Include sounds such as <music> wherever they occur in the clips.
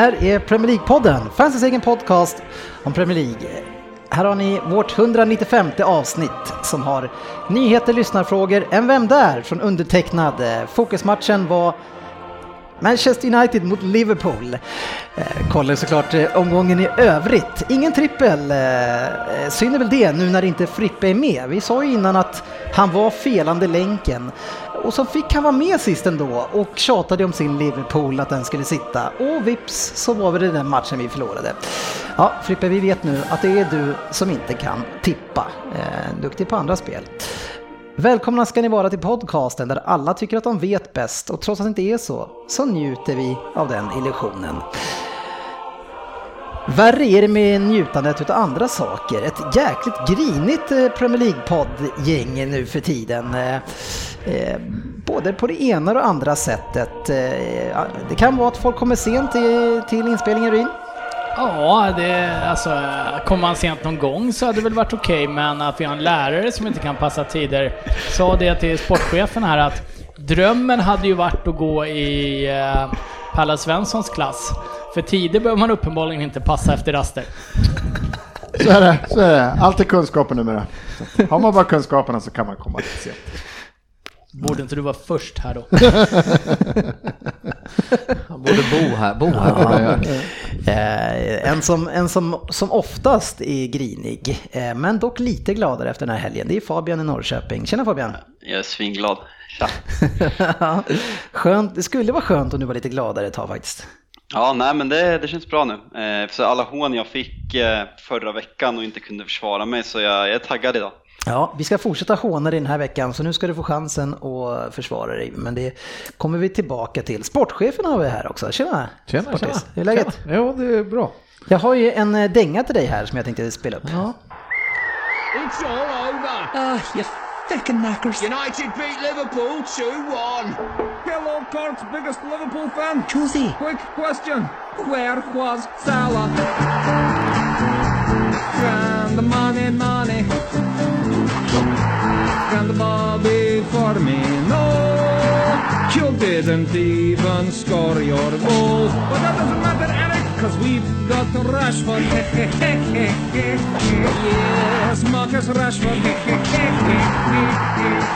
Här är Premier League-podden, fansens egen podcast om Premier League. Här har ni vårt 195 avsnitt som har nyheter, lyssnarfrågor, en Vem där? från undertecknad. Fokusmatchen var Manchester United mot Liverpool. Eh, Kollar såklart eh, omgången i övrigt. Ingen trippel. Eh, synd är väl det nu när inte Frippe är med. Vi sa ju innan att han var felande länken. Och så fick han vara med sist ändå och tjatade om sin Liverpool att den skulle sitta. Och vips så var det den matchen vi förlorade. Ja, Frippe, vi vet nu att det är du som inte kan tippa. Eh, duktig på andra spel. Välkomna ska ni vara till podcasten där alla tycker att de vet bäst och trots att det inte är så, så njuter vi av den illusionen. Värre är det med njutandet utav andra saker. Ett jäkligt grinigt eh, Premier League-poddgäng nu för tiden. Eh, eh, både på det ena och det andra sättet. Det kan vara att folk kommer sent till, inspelningen, Ryn. Ja, det, alltså, kommer man sent någon gång så hade det väl varit okej, men att vi har en lärare som inte kan passa tider. Sa det till sportchefen här att drömmen hade ju varit att gå i eh, Palla Svenssons klass. För tider behöver man uppenbarligen inte passa efter raster. Så är det, så är det. Allt är kunskapen numera. Så Har man bara kunskaperna så kan man komma lite sent. Borde inte du vara först här då? Han borde bo här, bo här. Eh, en som, en som, som oftast är grinig, eh, men dock lite gladare efter den här helgen, det är Fabian i Norrköping. Tjena Fabian! Jag är svinglad. <laughs> Skönt, det skulle vara skönt om du var lite gladare ett tag faktiskt. Ja, nej men det, det känns bra nu. Eh, för alla hån jag fick eh, förra veckan och inte kunde försvara mig så jag, jag är taggad idag. Ja, vi ska fortsätta håna dig den här veckan så nu ska du få chansen att försvara dig. Men det kommer vi tillbaka till. Sportchefen har vi här också. Tjena! Tjena, Sportis. tjena. Hur är läget? Tjena. Jo, det är bra. Jag har ju en eh, dänga till dig här som jag tänkte spela upp. Ja. It's all over. Ah, you fucking knackers. United beat Liverpool 2-1. Hello, Cork's biggest Liverpool fan. Josie. Quick question. Where was Salah? And the money, money. And the Bobby for me, no. You didn't even score your goal. But that doesn't matter, Eric, cause we've got Rashford. yes, Marcus Rashford.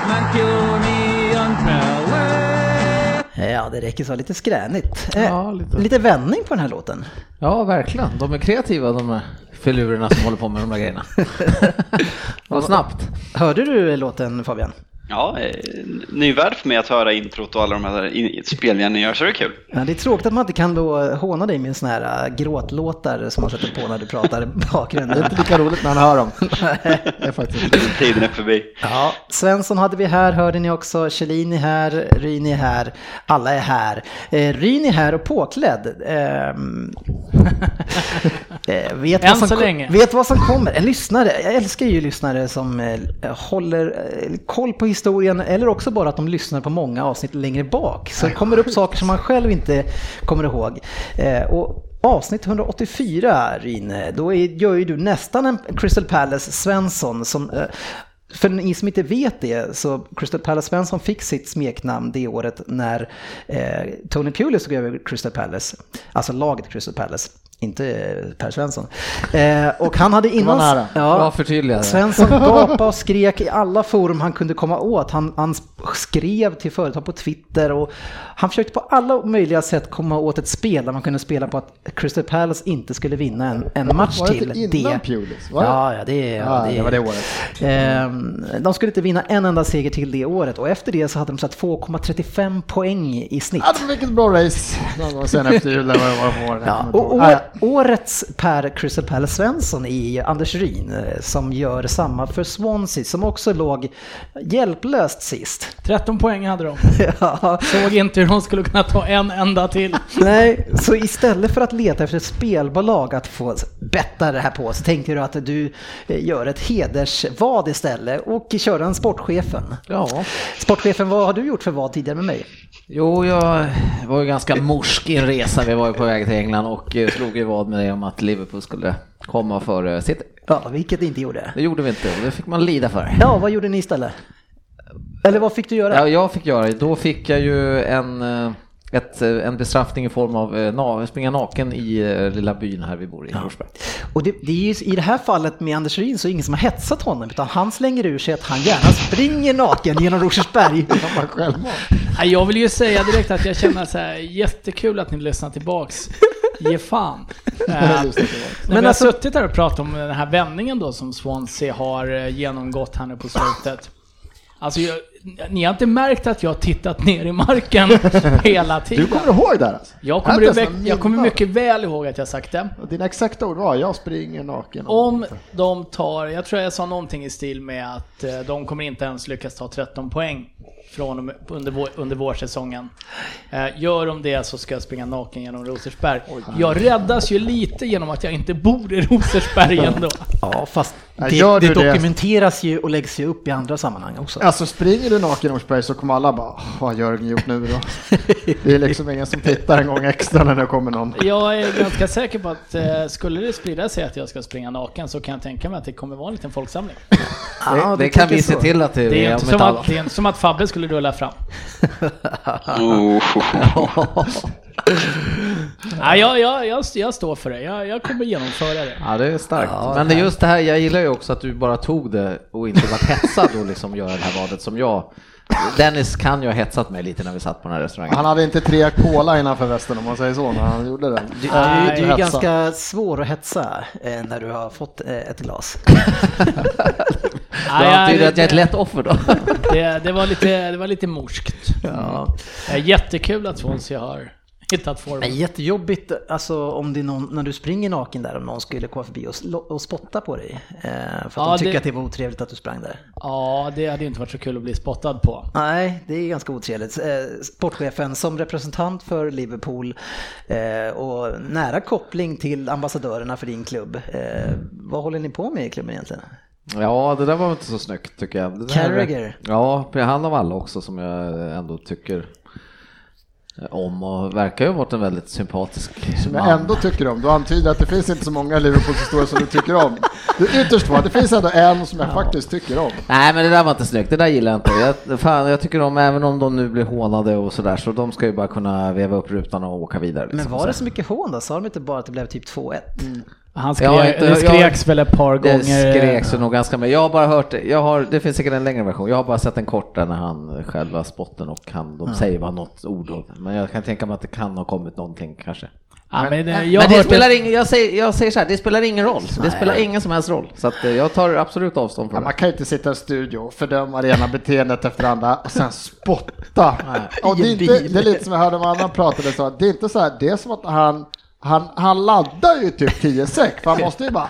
Mancuni Pelle. Ja, det räcker så. Lite skränigt. Eh, Ja, lite. lite vändning på den här låten. ja, verkligen. De är kreativa de här filurerna som håller på med de här grejerna. <laughs> Vad snabbt. Hörde du låten Fabian? Ja, eh, ny värld för mig att höra introt och alla de här in- spelningarna ni gör, så det är kul. Ja, det är tråkigt att man inte kan då håna dig med såna här äh, gråtlåtar som man sätter på när du pratar i Det är bakgrunden. inte lika roligt när han hör dem. <laughs> Det är faktiskt Tiden är förbi. Ja, Svensson hade vi här, hörde ni också. Kjellin är här, Ryn är här, alla är här. Eh, Ryn är här och påklädd. Ehm, <laughs> eh, vet, Än vad som så länge. vet vad som kommer. En lyssnare, jag älskar ju lyssnare som eh, håller eh, koll på historien eller också bara att de lyssnar på många avsnitt längre bak. Så det kommer upp saker som man själv inte kommer ihåg. Eh, och Avsnitt 184, Ryn, då är, gör ju du nästan en Crystal Palace Svensson som eh, för ni som inte vet det så Crystal Palace Svensson fick sitt smeknamn det året när eh, Tony Pulis tog över Crystal Palace. Alltså laget Crystal Palace, inte eh, Per Svensson. Eh, och han hade innan... nära. Bra förtydligande. Svensson <laughs> gapade och skrek i alla forum han kunde komma åt. Han, han skrev till företag på Twitter och han försökte på alla möjliga sätt komma åt ett spel där man kunde spela på att Crystal Palace inte skulle vinna en, en match Var det till. innan det. Pulis? Var det? Ja, ja, det, ja, Ja, det var det året. Ehm, De skulle inte vinna en enda seger till det året och efter det så hade de satt 2,35 poäng i snitt. Ja, vilket bra race. Sen efter jul. eller vad det var. Ja, och år, årets Per Crystal Palace Svensson i Anders Ryn eh, som gör samma för Swansea som också låg hjälplöst sist. 13 poäng hade de. <laughs> Ja, Såg inte hur de skulle kunna ta en enda till. <laughs> Nej, så istället för att leta efter ett spelbolag att få betta det här på så tänker du att du eh, gör ett hedersvad istället och kör en sportchefen. Ja. Sportchefen, vad har du gjort för vad tidigare med mig? Jo, jag var ju ganska morsk i en resa. Vi var ju på väg till England och eh, slog ju vad med det om att Liverpool skulle komma före City. Ja, vilket det inte gjorde. Det gjorde vi inte det fick man lida för. Ja, vad gjorde ni istället? Eller vad fick du göra? Ja, jag fick göra. Då fick jag ju en, eh, ett, eh, en bestraffning i form av eh, na, springa naken i eh, lilla byn här vi bor i, Norsberg. Och det, det är ju, i det här fallet med Anders Ryn så är det ingen som har hetsat honom utan han slänger ur sig att han gärna springer naken genom Rosersberg. <laughs> Jag vill ju säga direkt att jag känner så här, jättekul att ni lyssnar tillbaks. Ge fan. <laughs> Men har alltså- suttit här och pratat om den här vändningen då som Swansea har genomgått här nu på slutet. Alltså, jag, ni har inte märkt att jag har tittat ner i marken <laughs> hela Du tiden? kommer ihåg det här alltså? Jag kommer, Jag jag, kommer mycket väl ihåg att jag sagt det. Och Dina exakta ord var jag springer naken. Om de tar, jag tror jag sa någonting i stil med att eh, de kommer inte ens lyckas ta 13 poäng från under, vår, under vårsäsongen. Eh, gör de det så ska jag springa naken genom Rosersberg. Jag räddas ju lite genom att jag inte bor i Rosersberg <laughs> ändå. Ja, fast det, gör det du det? dokumenteras ju och läggs ju upp i andra sammanhang också. Alltså springer du naken i Norsberg så kommer alla bara, "Åh, vad har Jörgen gjort nu då? Det är liksom ingen som tittar en gång extra när det kommer någon. Jag är ganska säker på att eh, skulle det sprida sig att jag ska springa naken så kan jag tänka mig att det kommer vara en liten folksamling. <laughs> Ja, det, du det kan vi se till att det, Det är, är inte om som att, det är inte som att Fabbe skulle rulla fram. <laughs> Oh. <laughs> Nej, jag, jag, jag, jag står för det. Jag, jag kommer genomföra det. Ja, det är starkt. Men det är just det här, jag gillar ju också att du bara tog det och inte var hetsad och liksom göra det här vadet som jag. Dennis kan ju ha hetsat mig lite när vi satt på den här restaurangen. Han hade inte tre cola innanför västen om man säger så när han gjorde det. Du, Nej, du, du är ganska svår att hetsa eh, när du har fått eh, ett glas. <laughs> Det antyder att jag är ett lätt offer då. <laughs> det, det, var lite, det var lite morskt. Ja. Eh, Jättekul att Swansea har hittat Men formen. jättejobbigt alltså, om det är någon, när du springer naken där, om någon skulle komma förbi och, och spotta på dig. Eh, för att Ja, de tycker det- att det var otrevligt att du sprang där. Ja, det hade ju inte varit så kul att bli spottad på. Nej, det är ganska otrevligt. Eh, sportchefen som representant för Liverpool eh, och nära koppling till ambassadörerna för din klubb. Eh, vad håller ni på med i klubben egentligen? Ja, det där var inte så snyggt tycker jag. Carragher. Ja, han av alla också som jag ändå tycker om och verkar ju ha varit en väldigt sympatisk Som jag man. ändå tycker om. Du antyder att det finns inte så många Liverpool-historier som du tycker om. Det är ytterst få. Det finns ändå en som jag faktiskt tycker om. Nej men det där var inte snyggt, det där gillar jag inte. Jag, fan, jag tycker om, även om de nu blir hånade och sådär, så de ska ju bara kunna veva upp rutan och åka vidare. Men liksom. var det så mycket hån då? Sa de inte bara att det blev typ 2-1? Han Jag skrek, inte- det skreks jag- väl ett par Det gånger. skreks ju nog ganska mycket. Jag har bara hört det. Jag har, det finns säkert en längre version. Jag har bara sett en kort där när han själva spotten och han, de säger bara något ord. Men jag kan tänka mig att det kan ha kommit någonting kanske. Ja, men, eh, jag Men det spelar ingen, jag säger, jag säger så här, det spelar ingen roll. Det spelar ingen som helst roll. Så att eh, jag tar absolut avstånd Ja, från man det. kan ju inte sitta i studio och fördöma det ena beteendet efter det andra och sen spotta. Och det, är inte, det är lite som jag hörde en annan pratade så att det är inte så här, det är som att han han, han laddar ju typ 10 säck för han måste ju bara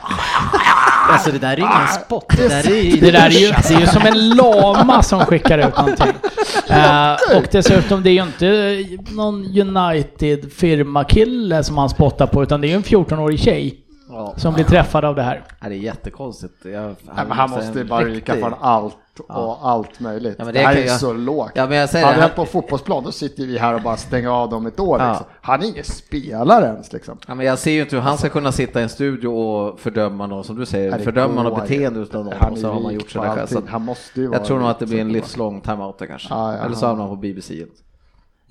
Alltså det där är ju ingen spot. Det där är ju... Det där är ju, det är ju som en lama som skickar ut någonting. Eh, och dessutom, det är ju inte någon United firmakille som han spottar på, utan det är ju en 14-årig tjej Ja. som blir träffad av det här. Ja, det är jättekonstigt. Jag, Nej, men han måste ju bara ryka från allt och allt möjligt. Ja, det, det här är jag- så lågt. Ja, men jag säger Hade det, han han- på fotbollsplan då sitter vi här och bara stänger av dem ett år. Ja. Liksom. Han är ingen spelare ens liksom. Ja, men jag ser ju inte hur han ska kunna sitta i en studio och fördöma någon, som du säger, fördöma något beteende utav någon Han och så har man gjort sådär själv. Så Han måste ju vara jag tror nog att det blir en livslång timeout kanske. Ja, ja, Eller så han- hamnar han på BBC.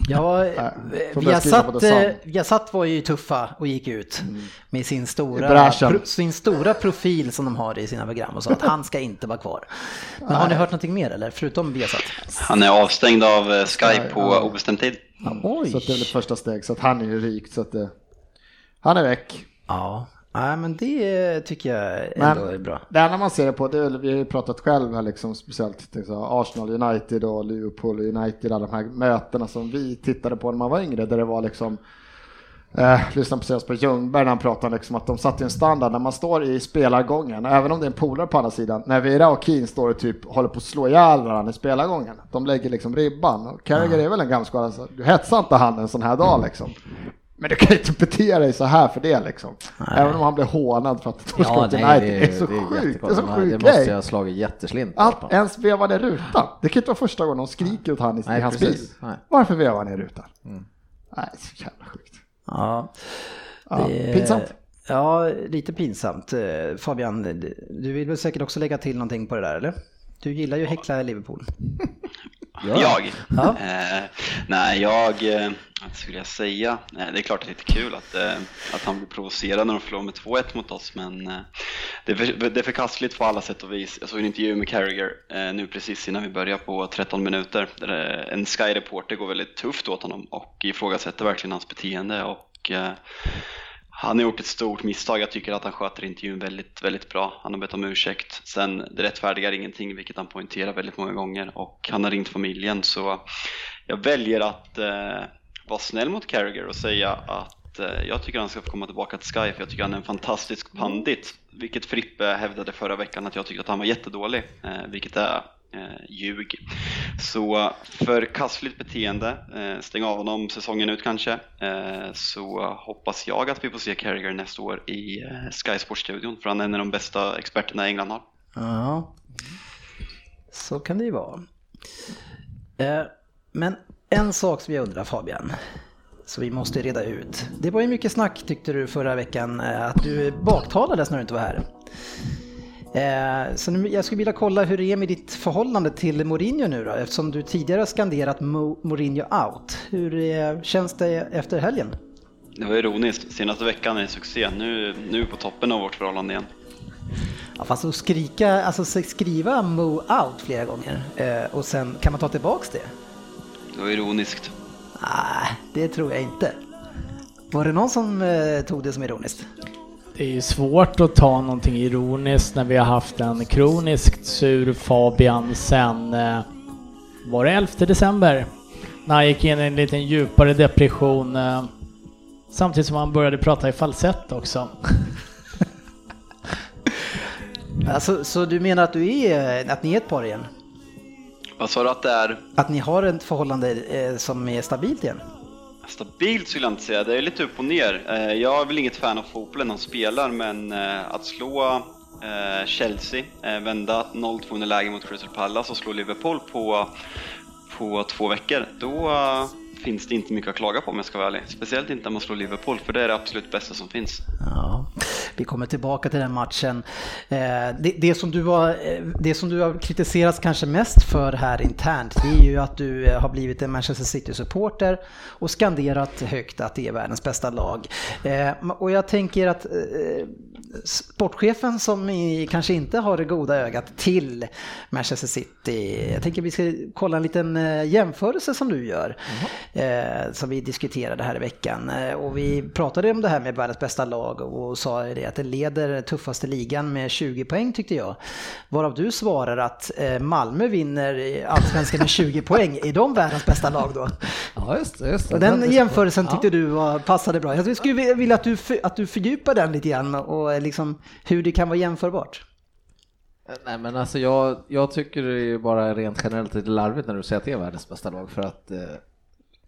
Ja, <laughs> skriva på satt, Sun. eh, Viasat var ju tuffa och gick ut med sin stora, pro, sin stora profil som de har i sina program och sa att han ska inte vara kvar. <laughs> Men har ni hört någonting mer eller? Förutom Viasat? Han är avstängd av eh, Sky på ja. obestämd tid. Oj! Så att det är väl ett första steg. Så att han är ju rik. Så att det, han är väck. Ja, Nej, men det tycker jag ändå är bra. Det enda man ser det på, det är, vi har ju pratat själv här liksom, speciellt så Arsenal United och Liverpool United, alla de här mötena som vi tittade på när man var yngre, där det var liksom Eh, lyssnade precis på Ljungberg när han pratade liksom att de satt i en standard när man står i spelargången, även om det är en polare på andra sidan, när Vera och Keen står och typ håller på att slå ihjäl varandra i spelargången. De lägger liksom ribban. Och Carragher är väl en gammal skada, du hetsar inte han en sån här dag liksom. Men du kan ju inte bete dig så här för det liksom. Även om han blir hånad för att ska Ja, nej, United. Det är så det är sjukt. Det är så Men sjuk Det måste jag ha slagit jätteslint. på Allt, honom. ens veva ner rutan. Det kan inte vara första gången de skriker åt han i, Nej, i hans bil. Nej. Mm. Varför vevar han ner rutan? Nej, så jävla sjukt. Ja. Ja, Det- pinsamt. Ja, lite pinsamt. Eh, Fabian, du vill väl säkert också lägga till någonting på det där, eller? Du gillar ju häckla i Liverpool. <laughs> Jag? Ja. Eh, nej, jag, eh, vad skulle jag säga? Eh, det är klart att det är lite kul att, eh, att han blir provocerad när de förlorar med 2-1 mot oss, men det, är för, det är förkastligt på alla sätt och vis. Jag såg en intervju med Carragher nu precis innan vi börjar på 13 minuter, där en Sky-reporter går väldigt tufft åt honom och ifrågasätter verkligen hans beteende och han har gjort ett stort misstag. Jag tycker att han sköter intervjun väldigt, väldigt bra. Han har bett om ursäkt. Sen, det rättfärdigar ingenting, vilket han poängterar väldigt många gånger. Och han har ringt familjen, så jag väljer att eh, vara snäll mot Carragher och säga att eh, jag tycker han ska få komma tillbaka till Sky, för jag tycker han är en fantastisk pandit. Vilket Frippe hävdade förra veckan att jag tyckte att han var jättedålig, eh, vilket är eh, ljug. Så förkastligt beteende, eh, stäng av honom säsongen ut kanske. Eh, så hoppas jag att vi får se Carragher nästa år i eh, Sky Sports-studion, för han är en av de bästa experterna England har. Ja, så kan det ju vara. Eh, Men en sak som jag undrar Fabian, så vi måste reda ut. Det var ju mycket snack tyckte du förra veckan eh, att du baktalades när du inte var här. Eh, Så nu, jag skulle vilja kolla hur det är med ditt förhållande till Mourinho nu då, eftersom du tidigare har skanderat Mo- Mourinho out. Hur eh, känns det efter helgen? Det var ironiskt, senaste veckan är det succé. Nu, nu är vi på toppen av vårt förhållande igen. Ja, fast att skrika, alltså skriva Mo out flera gånger eh, och sen kan man ta tillbaks det? Det var ironiskt. Nej, det tror jag inte. Var det någon som tog det som ironiskt? Det är ju svårt att ta någonting ironiskt när vi har haft en kroniskt sur Fabian sen, eh, var det 11 december? När han gick in i en liten djupare depression eh, samtidigt som han började prata i falsett också. <laughs> Alltså, så du menar att, du är, att ni är ett par igen? Vad sa du att det är? Att ni har ett förhållande eh, som är stabilt igen? Stabilt skulle jag inte säga, det är lite upp och ner. Eh, jag är väl inget fan av fotbollen de spelar, men eh, att slå eh, Chelsea, vända 0-2 under läge mot Crystal Palace och slå Liverpool på, på två veckor, då finns det inte mycket att klaga på om jag ska vara ärlig. Speciellt inte när man slår Liverpool, för det är det absolut bästa som finns. Ja, vi kommer tillbaka till den matchen. Eh, Det, det, som du har, eh, det som du har kritiserats kanske mest för här internt, det är ju att du eh, har blivit en Manchester City-supporter och skanderat högt att det är världens bästa lag. Och jag tänker att sportchefen som kanske inte har det goda ögat till Manchester City, jag tänker vi ska kolla en liten jämförelse som du gör, eh, som vi diskuterade här i veckan. Och vi pratade om det här med världens bästa lag och sa det leder tuffaste ligan med 20 poäng tyckte jag. Varav du svarar att eh, Malmö vinner allsvenskan med 20 <laughs> poäng. Är de världens bästa lag då? Ja, just det. Just det. Och den jämförelsen tyckte du var, passade bra. Jag skulle vilja att du, för- att du fördjupar den lite grann och liksom hur det kan vara jämförbart. Nej men alltså jag, jag tycker det är bara rent generellt lite larvigt när du säger att det är världens bästa lag för att eh,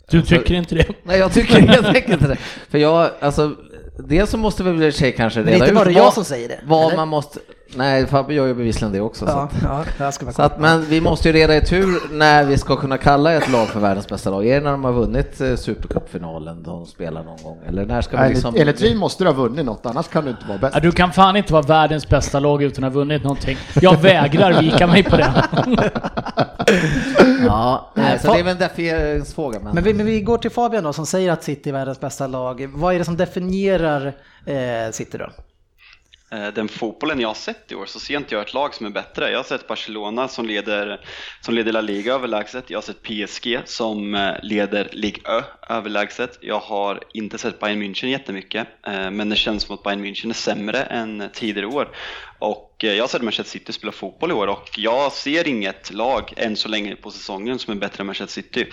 Du tycker inte det? Nej jag tycker helt enkelt inte det. För jag, alltså dels så måste vi väl i kanske Men det är reda inte ut bara jag vad, som säger det, vad eller? man måste, nej Fabbe gör ju bevisligen det också. så Ja, att, ja, ska så att, men vi måste ju reda ut hur, när vi ska kunna kalla ett lag för världens bästa lag. Är det när de har vunnit eh, Supercupfinalen de spelar någon gång? Eller när ska vi liksom... enligt vi måste du ha vunnit något, annars kan du inte vara bäst. Ja, du kan fan inte vara världens bästa lag utan att ha vunnit någonting. Jag vägrar vika mig på det. <laughs> Ja, Nej, så det är väl en defieringsfråga. Men, men, vi, men vi går till Fabian då som säger att City är världens bästa lag. Vad är det som definierar eh, City då? Eh, den fotbollen jag har sett i år så ser inte jag ett lag som är bättre. Jag har sett Barcelona som leder, som leder La Liga överlägset. Jag har sett PSG som eh, leder Ligue Ö överlägset. Jag har inte sett Bayern München jättemycket, eh, men det känns som att Bayern München är sämre än tidigare år. Och Eh, jag har sett Manchester City spela fotboll i år och jag ser inget lag än så länge på säsongen som är bättre än Manchester City.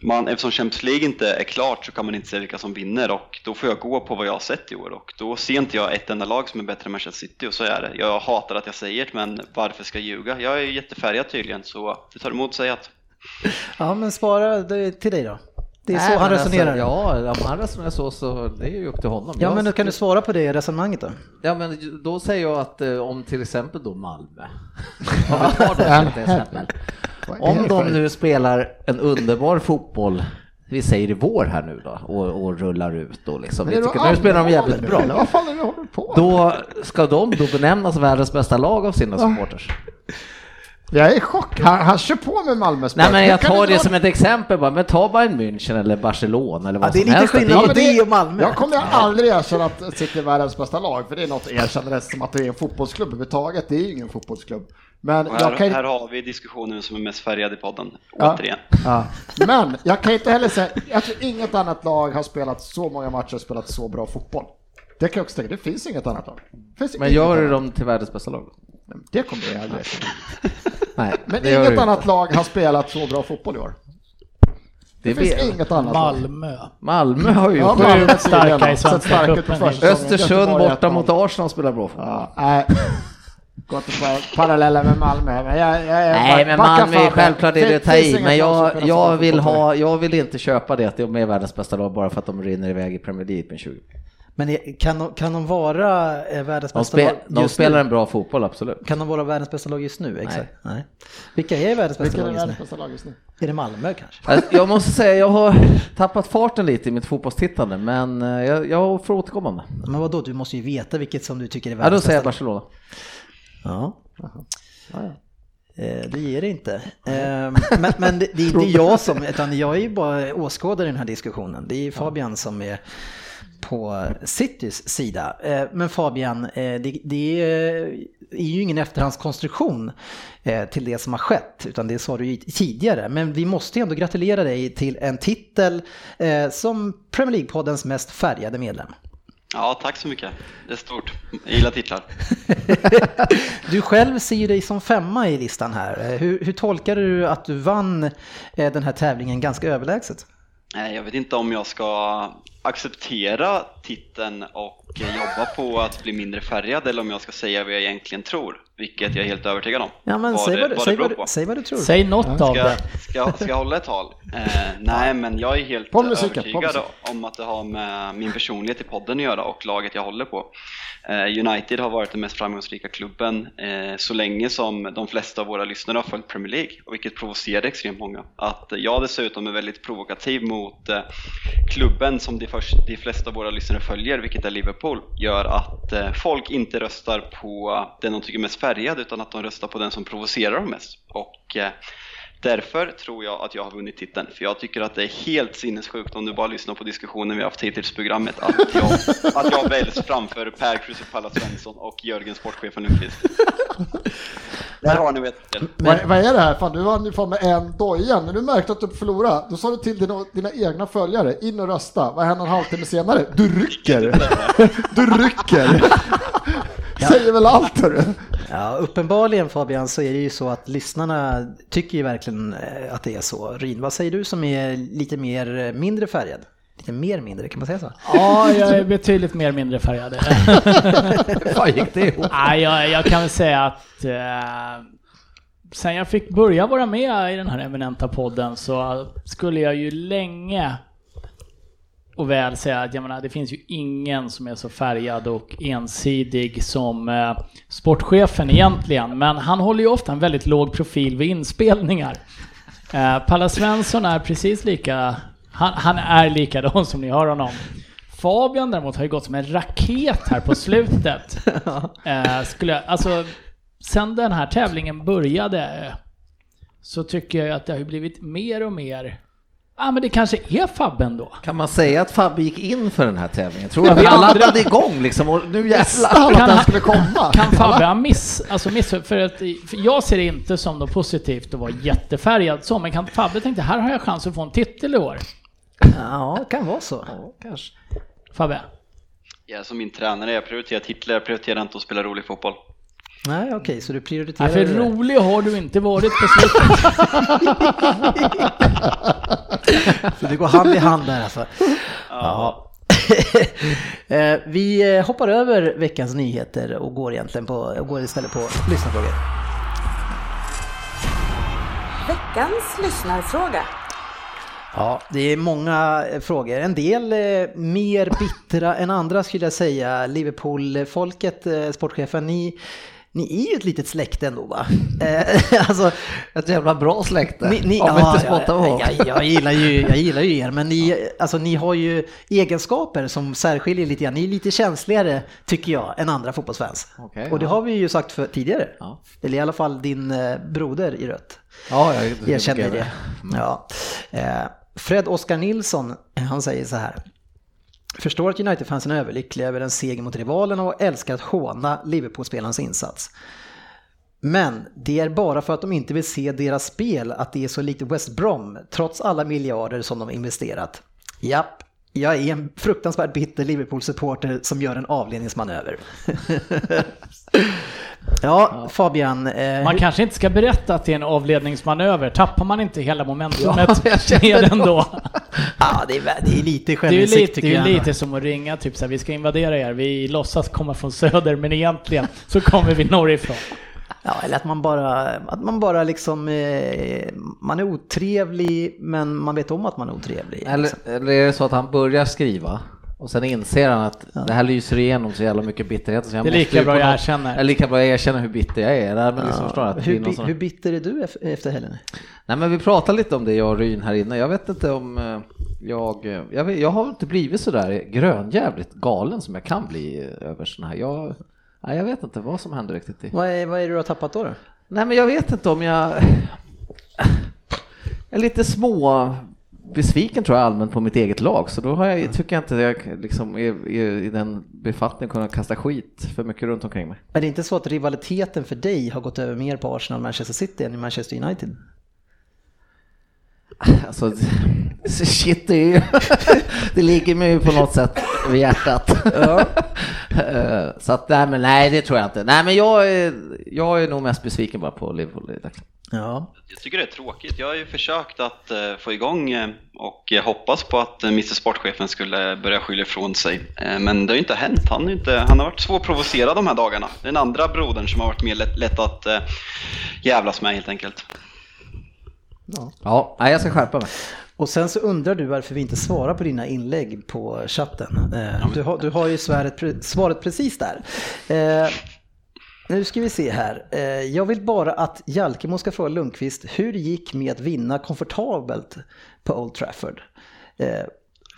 Man, eftersom Champions League inte är klart så kan man inte se vilka som vinner och då får jag gå på vad jag har sett i år och då ser inte jag ett enda lag som är bättre än Manchester City och så är det. Jag hatar att jag säger det men varför ska jag ljuga? Jag är jättefärgad tydligen så det tar emot att säga att. Ja, men spara det till dig då. Det är Nej, så han men resonerar. Alltså, ja, om han resonerar så, så det är ju upp till honom. Ja, Jag- men då kan du svara på det resonemanget då? Ja, men då säger jag att eh, om till exempel då Malmö, <laughs> om vi tar det som ett exempel. Om de nu spelar en underbar fotboll, vi säger i vår här nu då, och, och rullar ut då liksom. Vi tycker, nu spelar de jävligt bra. nu, Vad fan är det du håller på? Då ska de då benämnas världens bästa lag av sina supporters. Jag är i chock. Han, han kör på med Malmö Nej men jag tar det dra- som ett exempel bara, men ta Bayern München eller Barcelona eller vad Ja, det är som lite helst. skillnad på det och Malmö. Jag kommer aldrig erkänna att City är världens bästa lag, för det är något att erkänna det som att det är en fotbollsklubb överhuvudtaget. Det är ju ingen fotbollsklubb. Men jag här, kan här har vi diskussionen som är mest färgad i podden, Ja. återigen. Ja. Men jag kan inte heller säga, jag tror inget annat lag har spelat så många matcher och spelat så bra fotboll. Det kan jag också tänka, det finns inget annat lag. Finns Men gör du dem till världens bästa lag? Det kommer jag aldrig. <laughs> Nej, Men det du inget inte. annat lag har spelat så bra fotboll i år. Det, Det finns inget annat lag. Malmö. Malmö har ju Ja, gjort Malmö Sjukt starka i Svenska cupen. Östersund borta 1-0. mot Arsenal spelar bra fotboll. Ja, nej. Gå inte på paralleller med Malmö. Men jag, jag, jag, Nej men Malmö är självklart är det att ta i, men jag, jag, vill ha, jag vill inte köpa det att de är världens bästa lag bara för att de rinner iväg i Premier League med 20. Men kan de, kan de vara eh, världens De, bästa spe, lag de just spelar nu? en bra fotboll, absolut. Kan de vara världens bästa lag just nu? Exakt. Nej. Vilka är världens bästa lag just världens nu? bästa lag just nu? Är det Malmö kanske? Alltså, Jag måste säga, jag har tappat farten lite i mitt fotbollstittande, men eh, jag, jag får återkomma om det. Men vadå, du måste ju veta vilket som du tycker är Ja, då världens säger jag bästa. Barcelona. Ja. Eh, Det ger det inte. Eh, Men, men det, det är inte <laughs> jag som, utan jag är ju bara åskådare i den här diskussionen. Det är ju Fabian som är på Citys sida. Eh, Men Fabian, eh, det, det är ju ingen efterhandskonstruktion eh, till det som har skett, utan det sa du ju tidigare. Men vi måste ju ändå gratulera dig till en titel som Premier League-poddens mest färgade medlem. Ja, tack så mycket. Det är stort. Jag gillar titlar. <laughs> Du själv ser ju dig som femma i listan här. Hur, hur tolkar du att du vann den här tävlingen ganska överlägset? Nej, Jag vet inte om jag ska acceptera titeln och eh, jobba på att bli mindre färgad eller om jag ska säga vad jag egentligen tror, vilket jag är helt övertygad om. Ja, men vad säg det, vad, du, vad säg, vad, du, säg vad du tror. Säg något av Ska, det. ska, ska jag hålla ett tal? Eh, nej, men jag är helt musiken, övertygad om att det har med min personlighet i podden att göra och laget jag håller på. Eh, United har varit den mest framgångsrika klubben eh, så länge som de flesta av våra lyssnare har följt Premier League, och vilket provocerar extremt många. Att jag dessutom är väldigt provokativ mot eh, klubben som de, först, de flesta av våra lyssnare följer, vilket är Liverpool, gör att eh, folk inte röstar på den de tycker mest färgad utan att de röstar på den som provocerar dem mest. Och eh, Därför tror jag att jag har vunnit titeln, för jag tycker att det är helt sinnessjukt om du bara lyssnar på diskussionen vi har haft hittills i programmet, att jag, <laughs> att jag väljs framför Per Krusupalla Svensson och Jörgen Sportchefen Lundqvist. Där har ni vet. Vad, vad är det här? Fan, du vann ju fan med en doja. När du märkte att du förlorade, då sa du till dina, dina egna följare, in och rösta. Vad händer en halvtimme senare? Du rycker! <laughs> Du rycker! Säger väl allt hörru. Ja, uppenbarligen Fabian så är det ju så att lyssnarna tycker ju verkligen eh, att det är så. Ryn, vad säger du som är lite mer eh, mindre färgad? Lite mer mindre, kan man säga så? Ja, jag är betydligt mer mindre färgad. <laughs> Fan gick det ihop? Nej, jag, jag kan väl säga att eh, sen jag fick börja vara med i den här eminenta podden så skulle jag ju länge och väl säga att jag menar, det finns ju ingen som är så färgad och ensidig som eh, sportchefen egentligen. Men han håller ju ofta en väldigt låg profil vid inspelningar. Eh, Palla Svensson är precis lika, han, han är likadan som ni hör honom. Fabian däremot har ju gått som en raket här på slutet. <laughs> Eh, skulle jag, alltså, sen den här tävlingen började så tycker jag att det har blivit mer och mer Ja men det kanske är Fabben då. Kan man säga att Fabbe gick in för den här tävlingen? Tror du Ja, att vi andra- laddade igång liksom och nu jävlar? Att den skulle komma. Kan Fabbe ha miss, alltså miss, för att för jag ser det inte som något positivt att vara jättefärgad så, men kan Fabbe tänkte här har jag chans att få en titel i år. Ja, det kan vara så. Kanske. Fabbe? Jag är som min tränare, jag prioriterar titlar, jag prioriterar inte att spela rolig fotboll. Nej, okej, så du prioriterar Ja, för det rolig har du inte varit på slutet. <laughs> Så det går hand i hand där alltså. Ja. <laughs> Eh, Vi eh, hoppar över veckans nyheter och går egentligen på, och går istället på lyssnarfrågor. Veckans lyssnarfråga. Ja, det är många eh, frågor. En del eh, mer bittra än andra skulle jag säga. Liverpool-folket, eh, sportchefen, ni, ni är ju ett litet släkte ändå va? Eh, <laughs> alltså, Ett jävla bra släkte. Ni, ni, Om ja, inte spotta jag, jag, jag, gillar ju, <laughs> jag gillar ju er, men ni, alltså, ni har ju egenskaper som särskiljer lite grann. Ni är lite känsligare, tycker jag, än andra fotbollsfans. Okej, och det ja. har vi ju sagt för, tidigare. Ja. Eller i alla fall din eh, broder i rött. Ja, jag Erkänner det. Ja. Eh, Fred Oskar Nilsson, han säger så här. Förstår att United-fansen är överlyckliga över en seger mot rivalerna och älskar att håna Liverpool-spelarens insats. Men det är bara för att de inte vill se deras spel att det är så likt West Brom, trots alla miljarder som de investerat. Japp, jag är en fruktansvärt bitter Liverpool-supporter som gör en avledningsmanöver. <laughs> ja, Fabian. Eh, Man kanske inte ska berätta att det är en avledningsmanöver. Tappar man inte hela momentumet <laughs> Ja, med det. den då? ja, det, är, det är lite Det är självinsikt tycker det är jag. ju ändå. lite som att ringa typ så här, vi ska invadera er, vi låtsas komma från söder men egentligen så kommer vi norrifrån. Ja, eller att man bara, att man bara liksom, eh, man är otrevlig men man vet om att man är otrevlig. Eller, eller är det så att han börjar skriva och sen inser han att det här lyser igenom så jävla mycket bitterhet. Så jag Det är lika bra jag något- erkänner. Det är lika bra jag erkänner hur bitter jag är. Nej, men liksom förstår att det blir hur, bi- sån- hur bitter är du ef- efter helgen? Nej men vi pratade lite om det jag och Ryn här inne. Jag vet inte om eh, jag, eh, jag, vet, jag har inte blivit sådär grönjävligt galen som jag kan bli eh, över sådana här. Jag, nej, jag vet inte vad som händer riktigt. I. Vad är, vad är det du har tappat då? då? Nej men jag vet inte om jag... Jag är lite små besviken tror jag allmänt på mitt eget lag så då har jag, tycker jag inte jag liksom är, är i den befattningen kunna kasta skit för mycket runt omkring mig. Är det inte så att rivaliteten för dig har gått över mer på Arsenal Manchester City än i Manchester United? Alltså, shit det är ju, <laughs> det ligger mig ju på något sätt vid hjärtat. Eh, så att, nej men nej det tror jag inte. Nej men jag är, jag är nog mest besviken bara på Liverpool. Ja. Jag tycker det är tråkigt. Jag har ju försökt att eh, få igång eh, och hoppas på att Mr Sportchefen skulle börja skylla ifrån sig. Men det har ju inte hänt. Han, inte, han har varit svårprovocerad de här dagarna. Den andra brodern som har varit mer lätt, lätt att jävlas med helt enkelt. Ja, nej, jag ska skärpa mig. Och sen så undrar du varför vi inte svarar på dina inlägg på chatten. Eh, Du har, du har ju svaret, svaret precis där. Eh, Nu ska vi se här. Eh, Jag vill bara att Jalkemo ska fråga Lundqvist hur det gick med att vinna komfortabelt på Old Trafford.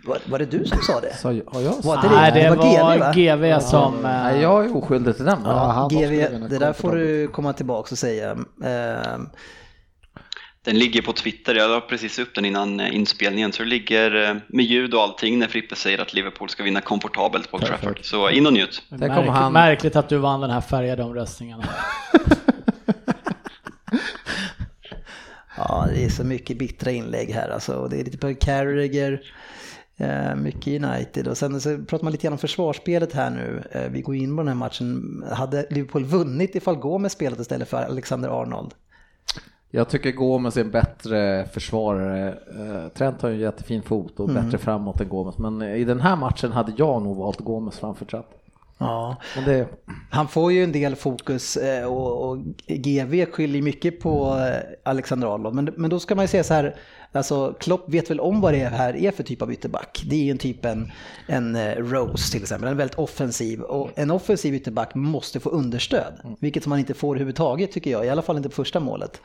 Var, var det du som sa det? Så, har jag Var det Nej, det? det var var GV, va? GV som... eh, Nej, jag är oskyldig till den. Ja, Ja, GV, det där får du komma tillbaka och säga. Den ligger på Twitter, jag la precis upp den innan eh, inspelningen, så det ligger eh, med ljud och allting när Frippe säger att Liverpool ska vinna komfortabelt på Old Trafford. Så in och njut. Märkligt, han. märkligt att du vann den här färgade omröstningen. <laughs> Ja, det är så mycket bittra inlägg här alltså. Och Det är lite på Carragher, eh, mycket United och sen så pratar man lite grann om försvarsspelet här nu. Vi går in på den här matchen. Hade Liverpool vunnit ifall Gomes spelat istället för Alexander Arnold? Jag tycker Gomes är en bättre försvarare. Eh, Trent har ju en jättefin fot och bättre framåt än Gomes. Men i den här matchen hade jag nog valt Gomes framför Trent. Ja, det, han får ju en del fokus eh, och, och GV skyller mycket på eh, Alexander. Men, men då ska man ju säga så här, alltså Klopp vet väl om vad det här är för typ av ytterback. Det är ju en typ en, en eh, Rose till exempel, en väldigt offensiv. Och en offensiv ytterback måste få understöd, vilket man inte får överhuvudtaget tycker jag, i alla fall inte på första målet.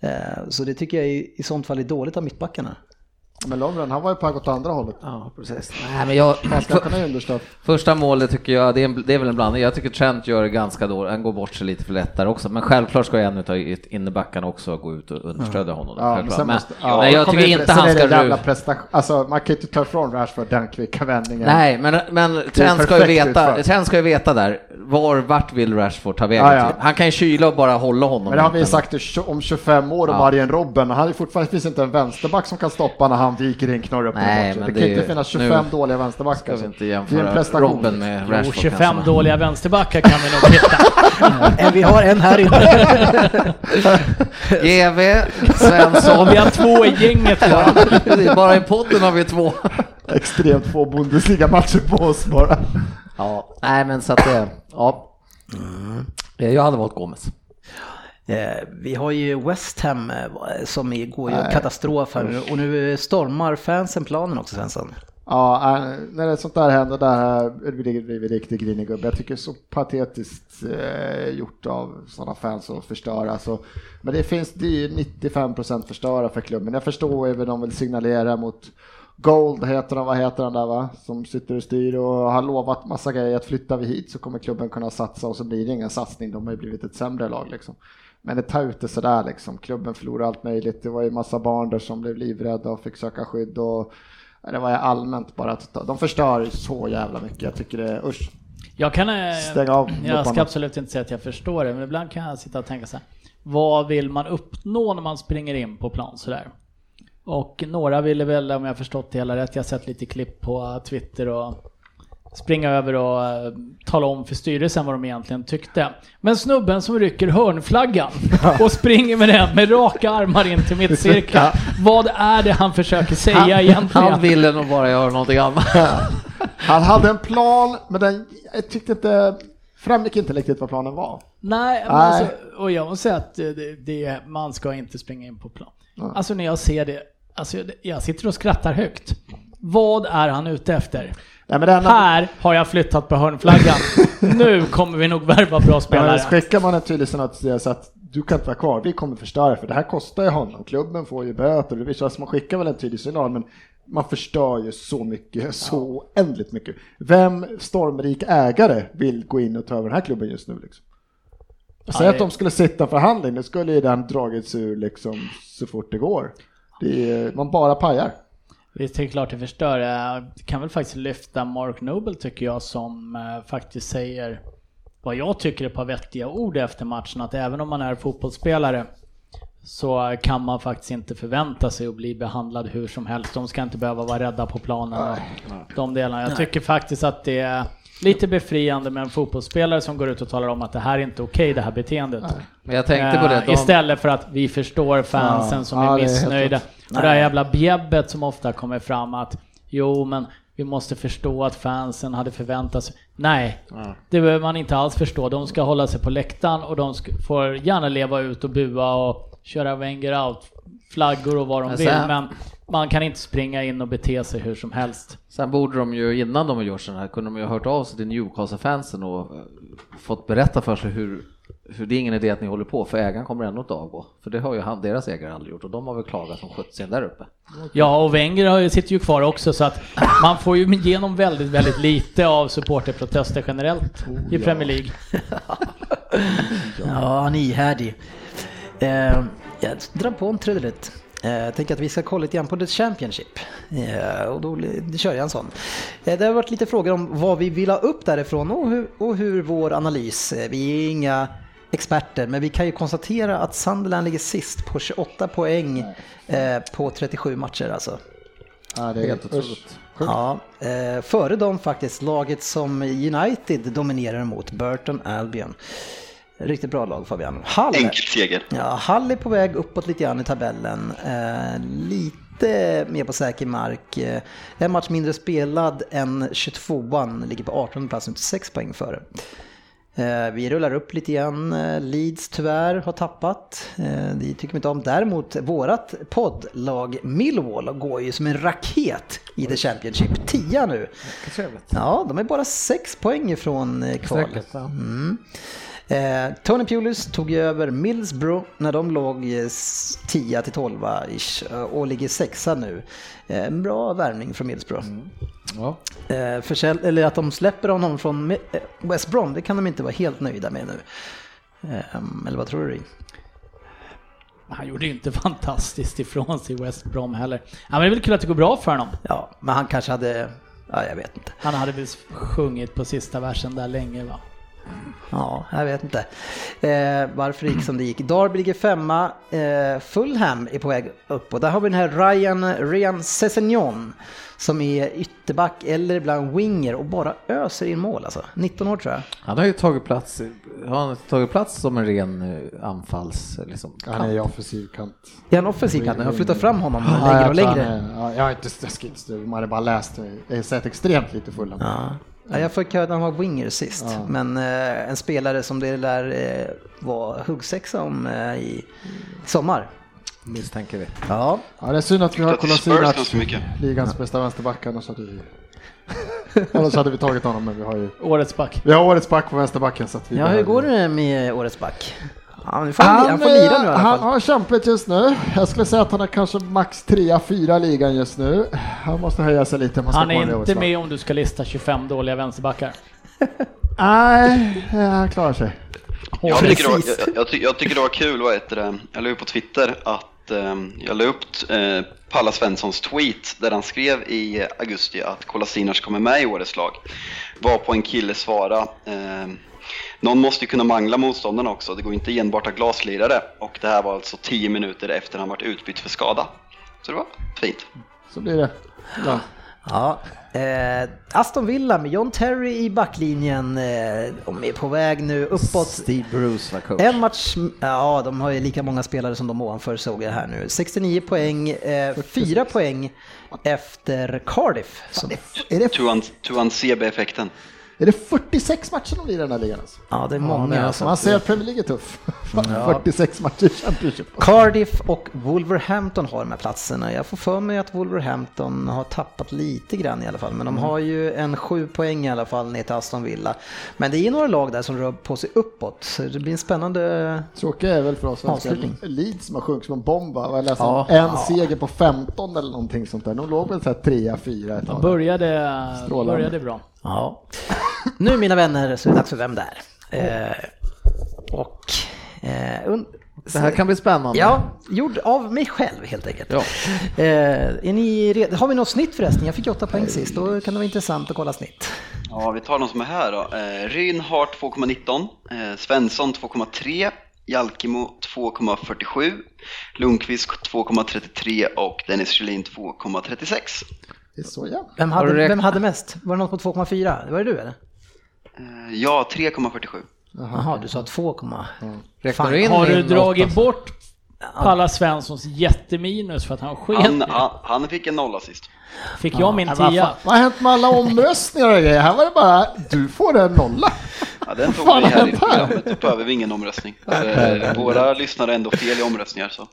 Eh, Så det tycker jag i, i sånt fall är dåligt av mittbackarna. Men Lovren, han var ju på väg åt andra hållet. ja, precis. Nej, men jag. Första målet tycker jag, det är, en, det är väl en blandning. Jag tycker Trent gör det ganska dåligt, han går bort sig lite för lätt där också. Men självklart ska en av innebackarna också gå ut och understödja honom. Ja, men, men, måste, ja, men jag tycker in- inte han ska... jävla. Alltså man kan ju inte ta ifrån Rashford den kvicka vändningen. Nej, men, men Trent ska, ju veta. Trent ska ju veta där, var, vart vill Rashford ta vägen Ja, ja. till? Han kan ju kyla och bara hålla honom. Men det har vi ju sagt om 25 år om Ja. Arjen Robben. Han är fortfarande, finns inte en vänsterback som kan stoppa när han viker in knorr upp i Nej, matchen. men Det kan det- inte finnas 25 nu dåliga vänsterbackar. Ska vi inte Det är en jämföra. Robben med Jo, Rashford 25 kanske. dåliga vänsterbackar kan vi nog hitta. <laughs> Vi har en här inne. <laughs> GV, Svensson. Vi har två i gänget bara. Det bara i podden har vi två. Extremt få Bundesliga-matcher på oss bara. Ja, nej men så att det, ja. Jag hade valt Gomes. Eh, Vi har ju West Ham eh, som går ju katastrof här nu och nu stormar fansen planen också Svensson. Ja, äh, när det sånt där händer, där har vi riktigt grinig gubbe. Jag tycker det är så patetiskt eh, gjort av sådana fans att förstöra. Så, men det finns, det är ju 95% förstöra för klubben. Jag förstår vad de vill signalera mot Gold, heter han, vad heter han där va? Som sitter och styr och har lovat massa grejer att flyttar vi hit så kommer klubben kunna satsa och så blir det ingen satsning. De har ju blivit ett sämre lag liksom. Men det tar ut det sådär liksom. Klubben förlorar allt möjligt. Det var ju massa barn där som blev livrädda och fick söka skydd och Det var ju allmänt bara att de förstör så jävla mycket. Jag tycker det är usch. Jag kan... eh, Stäng av Jag ska absolut inte säga att jag förstår det, men ibland kan jag sitta och tänka så här. Vad vill man uppnå när man springer in på plan sådär? Och några ville väl, om jag förstått det hela rätt, jag har sett lite klipp på Twitter och springa över och eh, tala om för styrelsen vad de egentligen tyckte. Men snubben som rycker hörnflaggan <laughs> och springer med den med raka armar in till mittcirkeln. Vad är det han försöker säga egentligen? Han ville nog bara göra någonting annat. <laughs> Han hade en plan, men den, jag tyckte inte, framgick inte riktigt vad planen var. Nej, men Nej. alltså, och jag måste säga att det, det, man ska inte springa in på plan. Alltså när jag ser det, alltså jag sitter och skrattar högt. Vad är han ute efter? Nej, men Här har jag flyttat på hörnflaggan. <laughs> nu kommer vi nog värva bra men spelare. skickar man en tydlig signal till deras att du kan inte vara kvar, vi kommer förstöra för det här kostar ju honom, klubben får ju böter, det alltså man skickar väl en tydlig signal men man förstör ju så mycket, så oändligt mycket. Vem stormrik ägare vill gå in och ta över den här klubben just nu liksom? Säg Ja, att de skulle sitta förhandling, då skulle ju den dragits ur liksom så fort det går. Det är, man bara pajar. Visst, det är klart det förstör. Jag kan väl faktiskt lyfta Mark Noble tycker jag som eh, faktiskt säger vad jag tycker är ett par vettiga ord efter matchen. Att även om man är fotbollsspelare så kan man faktiskt inte förvänta sig att bli behandlad hur som helst. De ska inte behöva vara rädda på planen och de delarna. Jag tycker faktiskt att det är lite befriande med en fotbollsspelare som går ut och talar om att det här är inte okej det här beteendet. Men jag tänkte på det. Eh, De, Istället för att vi förstår fansen Ja, som ja, är är missnöjda. rätt. Och det här jävla bjäbbet som ofta kommer fram att jo men vi måste förstå att fansen hade förväntat sig. Nej, det behöver man inte alls förstå. De ska hålla sig på läktaren och de ska, får gärna leva ut och bua och köra Wenger out flaggor och vad de Men vill. sen- Men man kan inte springa in och bete sig hur som helst. sen borde de ju, innan de har gjort sådana här, kunde de ju ha hört av sig till Newcastle-fansen och eh, fått berätta för sig hur, hur det är ingen idé att ni håller på, för ägaren kommer ändå att avgå. För det har ju han, deras ägare aldrig gjort och de har väl klagat som sjuttsingen där uppe. Ja, och Wenger sitter ju kvar också så att man får ju igenom väldigt, väldigt lite av supporterprotester generellt i Premier League. <laughs> Ja, han är ihärdig. Eh, jag drar på en trudelutt. Eh, Jag tänker att vi ska kolla lite grann på The Championship. Eh, och då kör jag en sån. Eh, Det har varit lite frågor om vad vi vill ha upp därifrån och hur, och hur vår analys. eh, Vi är inga experter, men vi kan ju konstatera att Sunderland ligger sist på 28 poäng eh, på 37 matcher alltså. Ja, det är Helt otroligt. Ja, eh, före dem faktiskt laget som United dominerar mot, Burton Albion. Riktigt bra lag Fabian. Hull, Enkel seger. ja, Hull är på väg uppåt lite grann i tabellen. Eh, lite mer på säker mark. Eh, en match mindre spelad än 22an, ligger på 18 plats, 6 poäng före. Eh, Vi rullar upp lite grann. Eh, Leeds tyvärr har tappat. Det tycker vi inte om. Däremot vårat poddlag Millwall går ju som en raket i The Championship. 10 nu. Ja, de är bara 6 poäng ifrån kval. Mm. Eh, Tony Pulis tog ju över Millsbro när de låg eh, s- 10 till 12 ish eh, och ligger sexa nu. Eh, En bra värvning från Millsbro. Ja. Eh, försälj- eller att de släpper honom från eh, West Brom, det kan de inte vara helt nöjda med nu. Eh, eller vad tror du? Han gjorde ju inte <laughs> fantastiskt ifrån sig i West Brom heller. Ja, men det är väl kul att det går bra för honom. Ja, men han kanske hade, ja jag vet inte. Han hade väl sjungit på sista versen där länge va? Ja, jag vet inte eh, varför det gick som det gick. Darby ligger femma, eh, Fulham är på väg upp och där har vi den här Ryan, Ryan Sessegnon som är ytterback eller ibland winger och bara öser in mål alltså. 19 år tror jag. Han har ju tagit plats, har han tagit plats som en ren eh, anfalls... Liksom. Han är i offensiv kant. Är han offensiv kan Jag har flyttat fram honom Ja, längre jag och längre. är- ja, Jag har inte skills, man har bara läst, jag har sett extremt lite fulla. Ja. Ja, jag fick höra att han var winger sist, Ja. men eh, en spelare som det lär eh, vara huggsexa om eh, i sommar. Misstänker vi. Ja, Ja, det är synd att vi har Kolasinac, ligans bästa vänsterback, annars hade vi, annars hade vi tagit honom, men vi har ju Årets back. vi har årets back på vänsterbacken så att vi ja hur behöver- går det med årets back? Nu får han, han får lira nu i eh, alla han fall. har kämpat just nu. Jag skulle säga att han är kanske max 3-4 ligan just nu. Han måste höja sig lite. Han i är inte med om du ska lista 25 dåliga vänsterbackar. <laughs> Nej, eh, han klarar sig. Jag tycker, det var, jag, jag, ty- jag tycker det var kul, vad heter det? jag la upp på Twitter att eh, jag la upp eh, Palla Svenssons tweet där han skrev i augusti att Kolasinac kommer med i årets lag. Var på en kille svara, eh, någon måste ju kunna mangla motståndarna också, det går inte enbart att glaslirare. Och det här var alltså 10 minuter efter han varit utbytt för skada. Så det var fint. Så blir det. Ja. Ja, eh, Aston Villa med John Terry i backlinjen. Eh, de är på väg nu uppåt. Steve Bruce var coach. En match, ja de har ju lika många spelare som de ovanför såg jag här nu. 69 poäng, eh, 4 poäng efter Cardiff. Som, Är, det, Tuan, Tuan CB-effekten. Är det 46 matcher de blir i den här ligan? Alltså? ja, det är Ja, många. men alltså. man ser att Premier League är tuff. <laughs> 46 matcher i Championship. Cardiff och Wolverhampton har de här platserna. Jag får för mig att Wolverhampton har tappat lite grann i alla fall. Men de har ju en sju poäng i alla fall ner till Aston Villa. Men det är några lag där som rör på sig uppåt. Så det blir en spännande... Tråkiga är väl för oss svenskar. Leeds som har sjunkit som en bomb. va? Ja. en seger på 15 eller någonting sånt där. De låg väl så här 3-4 ett De började, började bra. Ja. Nu mina vänner så är det dags för Vem där? Eh, och... Eh, un- Det här kan bli spännande. Ja, gjord av mig själv helt enkelt. Ja. Eh, är ni redo? Har vi något snitt förresten? Jag fick 8 poäng sist, då kan det vara intressant att kolla snitt. Ja, vi tar de som är här då. Eh, Ryn har 2,19, eh, Svensson 2,3, Jalkimo 2,47, Lundqvist 2,33 och Dennis Sjölin 2,36. Det är så jämnt. Vem hade, vem hade mest? Var det något på 2,4? Var det du eller? Eh, Ja, 3,47. Jaha, du sa 2, Räknar Fan, du in Har du min dragit bort Palla Svenssons jätteminus för att han sket Han, han, han fick en nolla sist. Fick jag min Men vad, tia? vad har hänt med alla omröstningar och grejer? Här var det bara, du får en nolla. Ja, den tog fan vi här i programmet, då behöver vi ingen omröstning. Eh, Våra lyssnare är ändå fel i omröstningar så.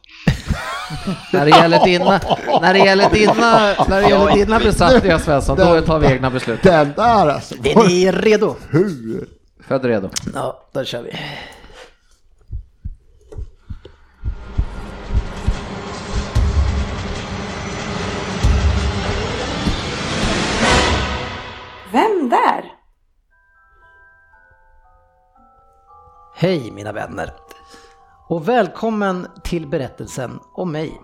När det gäller dina, när det gäller dina, när det gäller dina besattningar Svensson, då tar vi egna beslut. Den där alltså. Är ni redo? Hur? Född redo. Ja, då kör vi. Vem där? Hej mina vänner. Och välkommen till berättelsen om mig.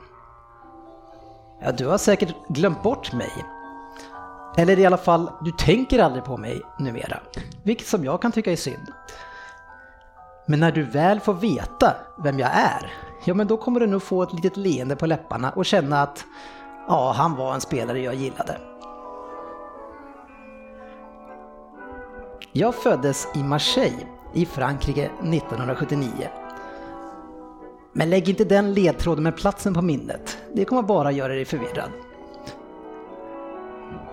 Ja, du har säkert glömt bort mig. Eller i alla fall, du tänker aldrig på mig numera. Vilket som jag kan tycka är synd. Men när du väl får veta vem jag är, ja men då kommer du nog få ett litet leende på läpparna och känna att ja, han var en spelare jag gillade. Jag föddes i Marseille i Frankrike 1979. Men lägg inte den ledtråden med platsen på minnet. Det kommer bara göra dig förvirrad.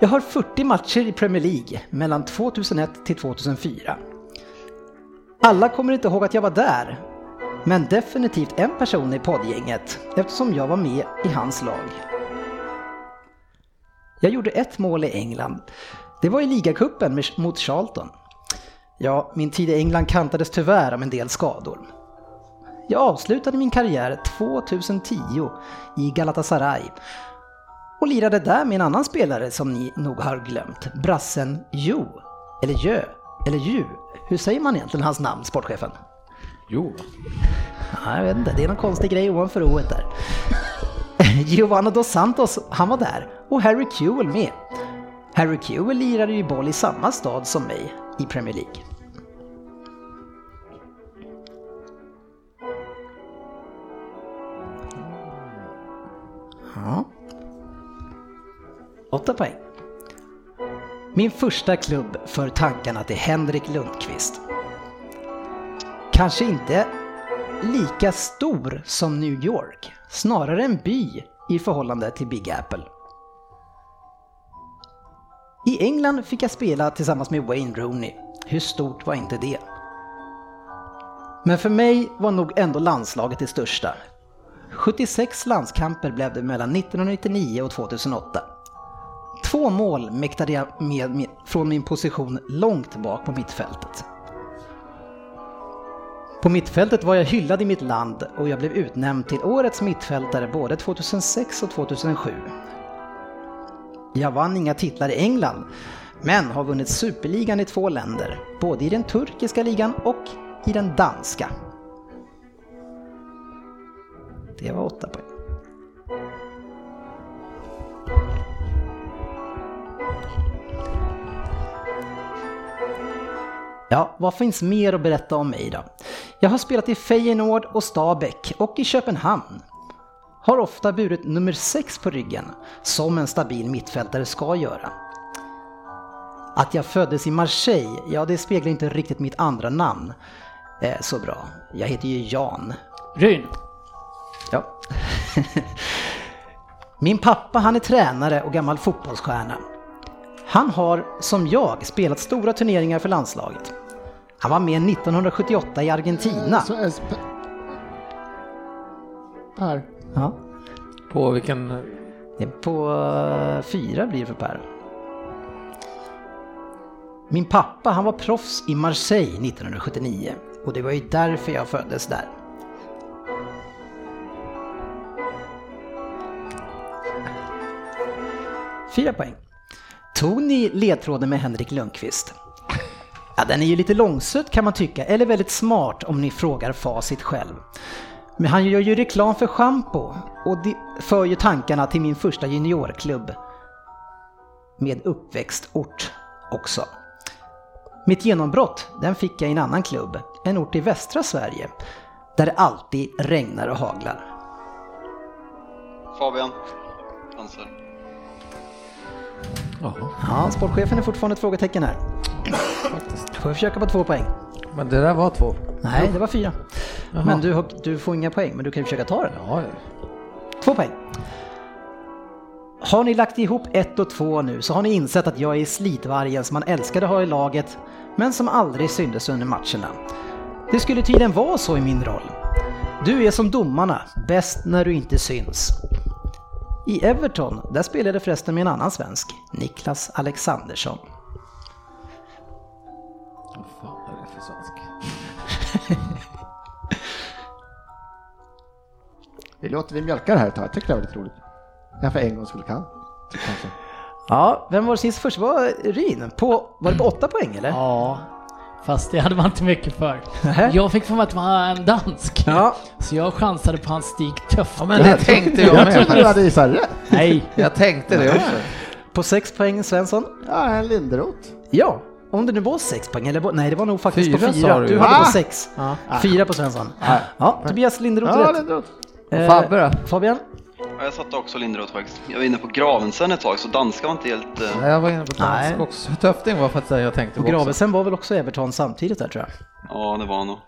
Jag har 40 matcher i Premier League mellan 2001 till 2004. Alla kommer inte ihåg att jag var där, men definitivt en person i poddgänget eftersom jag var med i hans lag. Jag gjorde ett mål i England. Det var i ligacupen mot Charlton. Ja, min tid i England kantades tyvärr av en del skador. Jag avslutade min karriär 2010 i Galatasaray och lirade där med en annan spelare som ni nog har glömt, brassen Jo, eller Jö, eller Ju. Hur säger man egentligen hans namn, sportchefen? Jo. Ja, jag vet inte, det är någon konstig grej ovanför o där. <laughs> Giovanna dos Santos, han var där och Harry Kewell med. Harry Kewell lirade ju boll i samma stad som mig i Premier League. Ja. Åtta poäng. Min första klubb för tankarna till Henrik Lundqvist. Kanske inte lika stor som New York, snarare en by i förhållande till Big Apple. I England fick jag spela tillsammans med Wayne Rooney. Hur stort var inte det? Men för mig var nog ändå landslaget det största. 76 landskamper blev det mellan 1999 och 2008. Två mål mäktade jag med, med från min position långt bak på mittfältet. På mittfältet var jag hyllad i mitt land och jag blev utnämnd till årets mittfältare både 2006 och 2007. Jag vann inga titlar i England, men har vunnit superligan i två länder, både i den turkiska ligan och i den danska. Det var åtta poäng. Ja, vad finns mer att berätta om mig då? Jag har spelat i Feyenoord och Stabäck och i Köpenhamn. Har ofta burit nummer 6 på ryggen, som en stabil mittfältare ska göra. Att jag föddes i Marseille, ja det speglar inte riktigt mitt andra namn eh, så bra. Jag heter ju Jan. Ryn. Ja. <laughs> Min pappa han är tränare och gammal fotbollsstjärna. Han har, som jag, spelat stora turneringar för landslaget. Han var med 1978 i Argentina. Så är sp- Per. Ja, På vilken... är på eh, fyra blir det för Per. Min pappa han var proffs i Marseille 1979 och det var ju därför jag föddes där. Fyra poäng. Tog ni ledtråden med Henrik Lundqvist? Ja, den är ju lite långsökt kan man tycka, eller väldigt smart om ni frågar facit själv. Men han gör ju reklam för schampo och det för ju tankarna till min första juniorklubb med uppväxtort också. Mitt genombrott, den fick jag i en annan klubb, en ort i västra Sverige, där det alltid regnar och haglar. Fabian. Chansar. Ja, sportchefen är fortfarande ett frågetecken här. Får jag försöka på två poäng? Men det där var två. Nej, det var fyra. Men du, du får inga poäng, men du kan ju försöka ta den. Ja, Två poäng. Har ni lagt ihop ett och två nu så har ni insett att jag är slitvargen som man älskade ha i laget, men som aldrig syntes under matcherna. Det skulle tydligen vara så i min roll. Du är som domarna, bäst när du inte syns. I Everton, där spelade förresten med en annan svensk, Niklas Alexandersson. Vi låter vi mjölka det här ett tag. Jag tycker det var lite roligt. Jag för en gång skulle kan. Kanske. Ja, vem var sist först? Det var Ryn. På, var det på åtta poäng eller? Ja, fast det hade man inte mycket för. Jag fick för mig att det var en dansk. Ja. Så jag chansade på hans Stig Töft. Ja, men det tänkte jag Jag trodde du med. hade gissat rätt. Nej, Jag tänkte det också. På sex poäng Svensson. Ja, en Linderoth. Ja, om det nu var sex poäng, eller var- nej det var nog faktiskt Fyra på sa fyra. du Du hade Va? på sex. Fyra på Svensson. Ja, Tobias Linderoth Ja, rätt. Linderoth. Eh, Fabbe då? Fabian? Ja, jag satte också Linderoth faktiskt. Jag var inne på Gravensen ett tag, så danska var inte helt... eh, Nej, Jag var inne på Nej. dansk också. Töfting var faktiskt det jag tänkte Och på också. Gravesen var väl också Everton samtidigt där tror jag. Ja, det var han nog.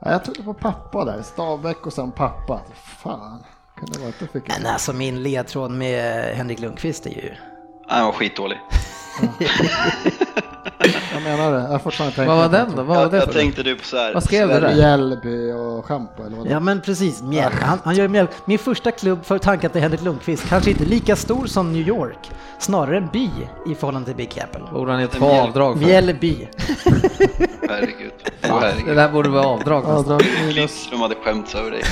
Ja, jag trodde på pappa där. Stabäck och sen pappa. Fan, kunde det vara att jag fick Men alltså min ledtråd med Henrik Lundqvist är ju... Nej, han var skitdålig. <laughs> Jag menar det. Jag har fortfarande tänkt Vad var den då? Vad var Jag, det jag tänkte du på så här... Vad skrev du där? Mjällby och schampo eller vad det Ja men precis, mjäll. Han, han gör mjäll. Min första klubb för tanken till Henrik Lundqvist, kanske inte lika stor som New York, snarare en by i förhållande till Big Apple. Borde han ge två avdrag för? Mjällby. <laughs> Herregud. Det herregud. där borde vara avdrag. Avdrag. Lidström hade skämts över dig.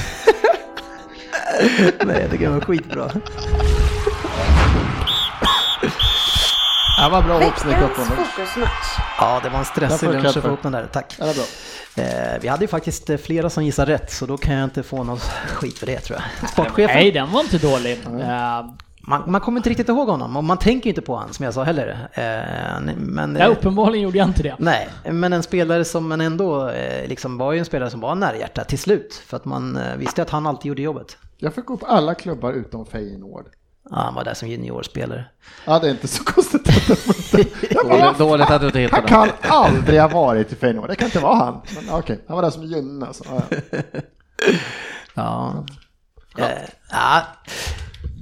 <laughs> Nej, det var skitbra. Ja, vad bra Veckans fokusmatch. Ja, det var en stressig lunch att få för. ihop den där, tack. Ja, det bra. Eh, vi hade ju faktiskt eh, flera som gissade rätt, så då kan jag inte få någon skit för det tror jag. Sportchefen, nej den var inte dålig. Eh, man, man kommer inte riktigt ihåg honom och man tänker ju inte på honom som jag sa heller. Eh, men, ja, eh, uppenbarligen gjorde jag inte det. Nej, men en spelare som man ändå eh, liksom var ju en spelare som var nära hjärtat till slut. För att man eh, visste att han alltid gjorde jobbet. Jag fick upp alla klubbar utom Feyenoord. Ja, han var där som juniorspelare. Ja, det är inte så konstigt. Dåligt, dåligt att du inte hittar han kan aldrig ha varit i Feyenoord, det kan inte vara han. Men okej, han var där som junne. Alltså. Ja, <laughs> ja. Ja. Eh, ja.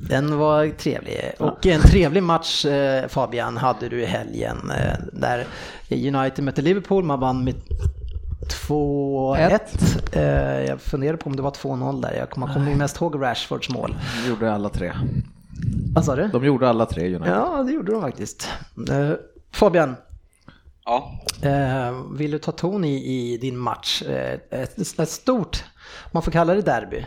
Den var trevlig. Och en trevlig match eh, Fabian hade du i helgen eh, där United mötte Liverpool. Man vann med 2-1. Eh, jag funderar på om det var 2-0 där. Jag kommer, mest ihåg Rashfords mål. De gjorde alla tre. Vad sa du? De gjorde alla tre United. Ja, det gjorde de faktiskt. Eh, Fabian, Ja, eh, vill du ta ton i, i din match? Eh, ett, ett stort, man får kalla det derby.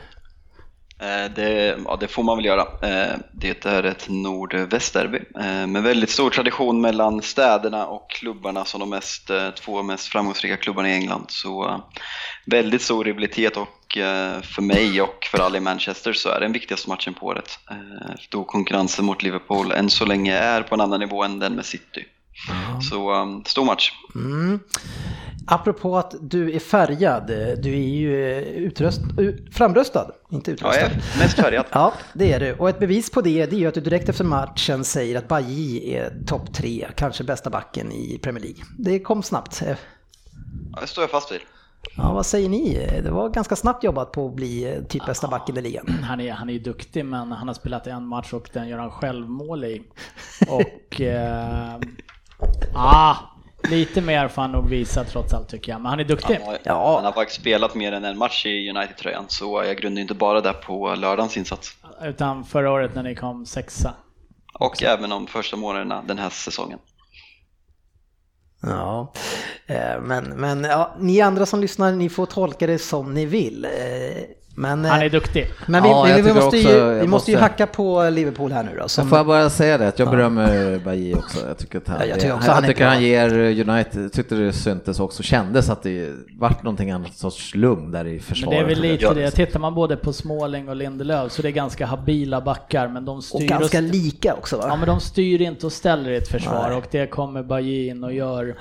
eh, det, ja, det får man väl göra. Eh, Det är ett nordvästderby eh, med väldigt stor tradition mellan städerna och klubbarna som de mest, två mest framgångsrika klubbarna i England. Så eh, väldigt stor rivalitet och för mig och för alla i Manchester så är den viktigaste matchen på året. Eh, Då konkurrensen mot Liverpool än så länge är på en annan nivå än den med City. Så um, stor match. Mm. Apropå att du är färgad, du är ju eh, utröst, framröstad, inte Ja, utröstad. jag är mest färgad. <laughs> Ja, det är du. Och ett bevis på det, det är ju att du direkt efter matchen säger att Bailly är topp tre, kanske bästa backen i Premier League. Det kom snabbt. Eh, Ja, det står jag fast vid. Ja, vad säger ni? Det var ganska snabbt jobbat på att bli eh, typ bästa backen i ligan. <clears throat> Han är, han är duktig men han har spelat en match och den gör han självmål i. <laughs> Och... Eh, ah, lite mer får han nog visa trots allt tycker jag. Men han är duktig. Han har, Ja. han har faktiskt spelat mer än en match i United-tröjan så jag grundar inte bara där på lördagens insats. Utan förra året när ni kom sexa. Och även om första månaderna den här säsongen. Ja, eh, men, men ja, ni andra som lyssnar, ni får tolka det som ni vill. Eh, men, Han är eh, duktig. men vi, Ja, vi, jag vi, måste, också- ju, jag vi måste ju måste- hacka på Liverpool här nu då. Så Som, får jag bara säga det, att jag berömmer Bailly också. Jag tycker att han, Ja, jag det- tycker också jag han är tycker han ger United, tyckte det syntes också, kändes att det vart någonting annat sorts lugn där i Men försvaret. det är väl lite det, tittar man både på Småling och Lindelöf så det är ganska habila backar men de och styr ganska och, lika också va? Ja men de styr inte och ställer i ett försvar Nej. och det kommer Bailly in och gör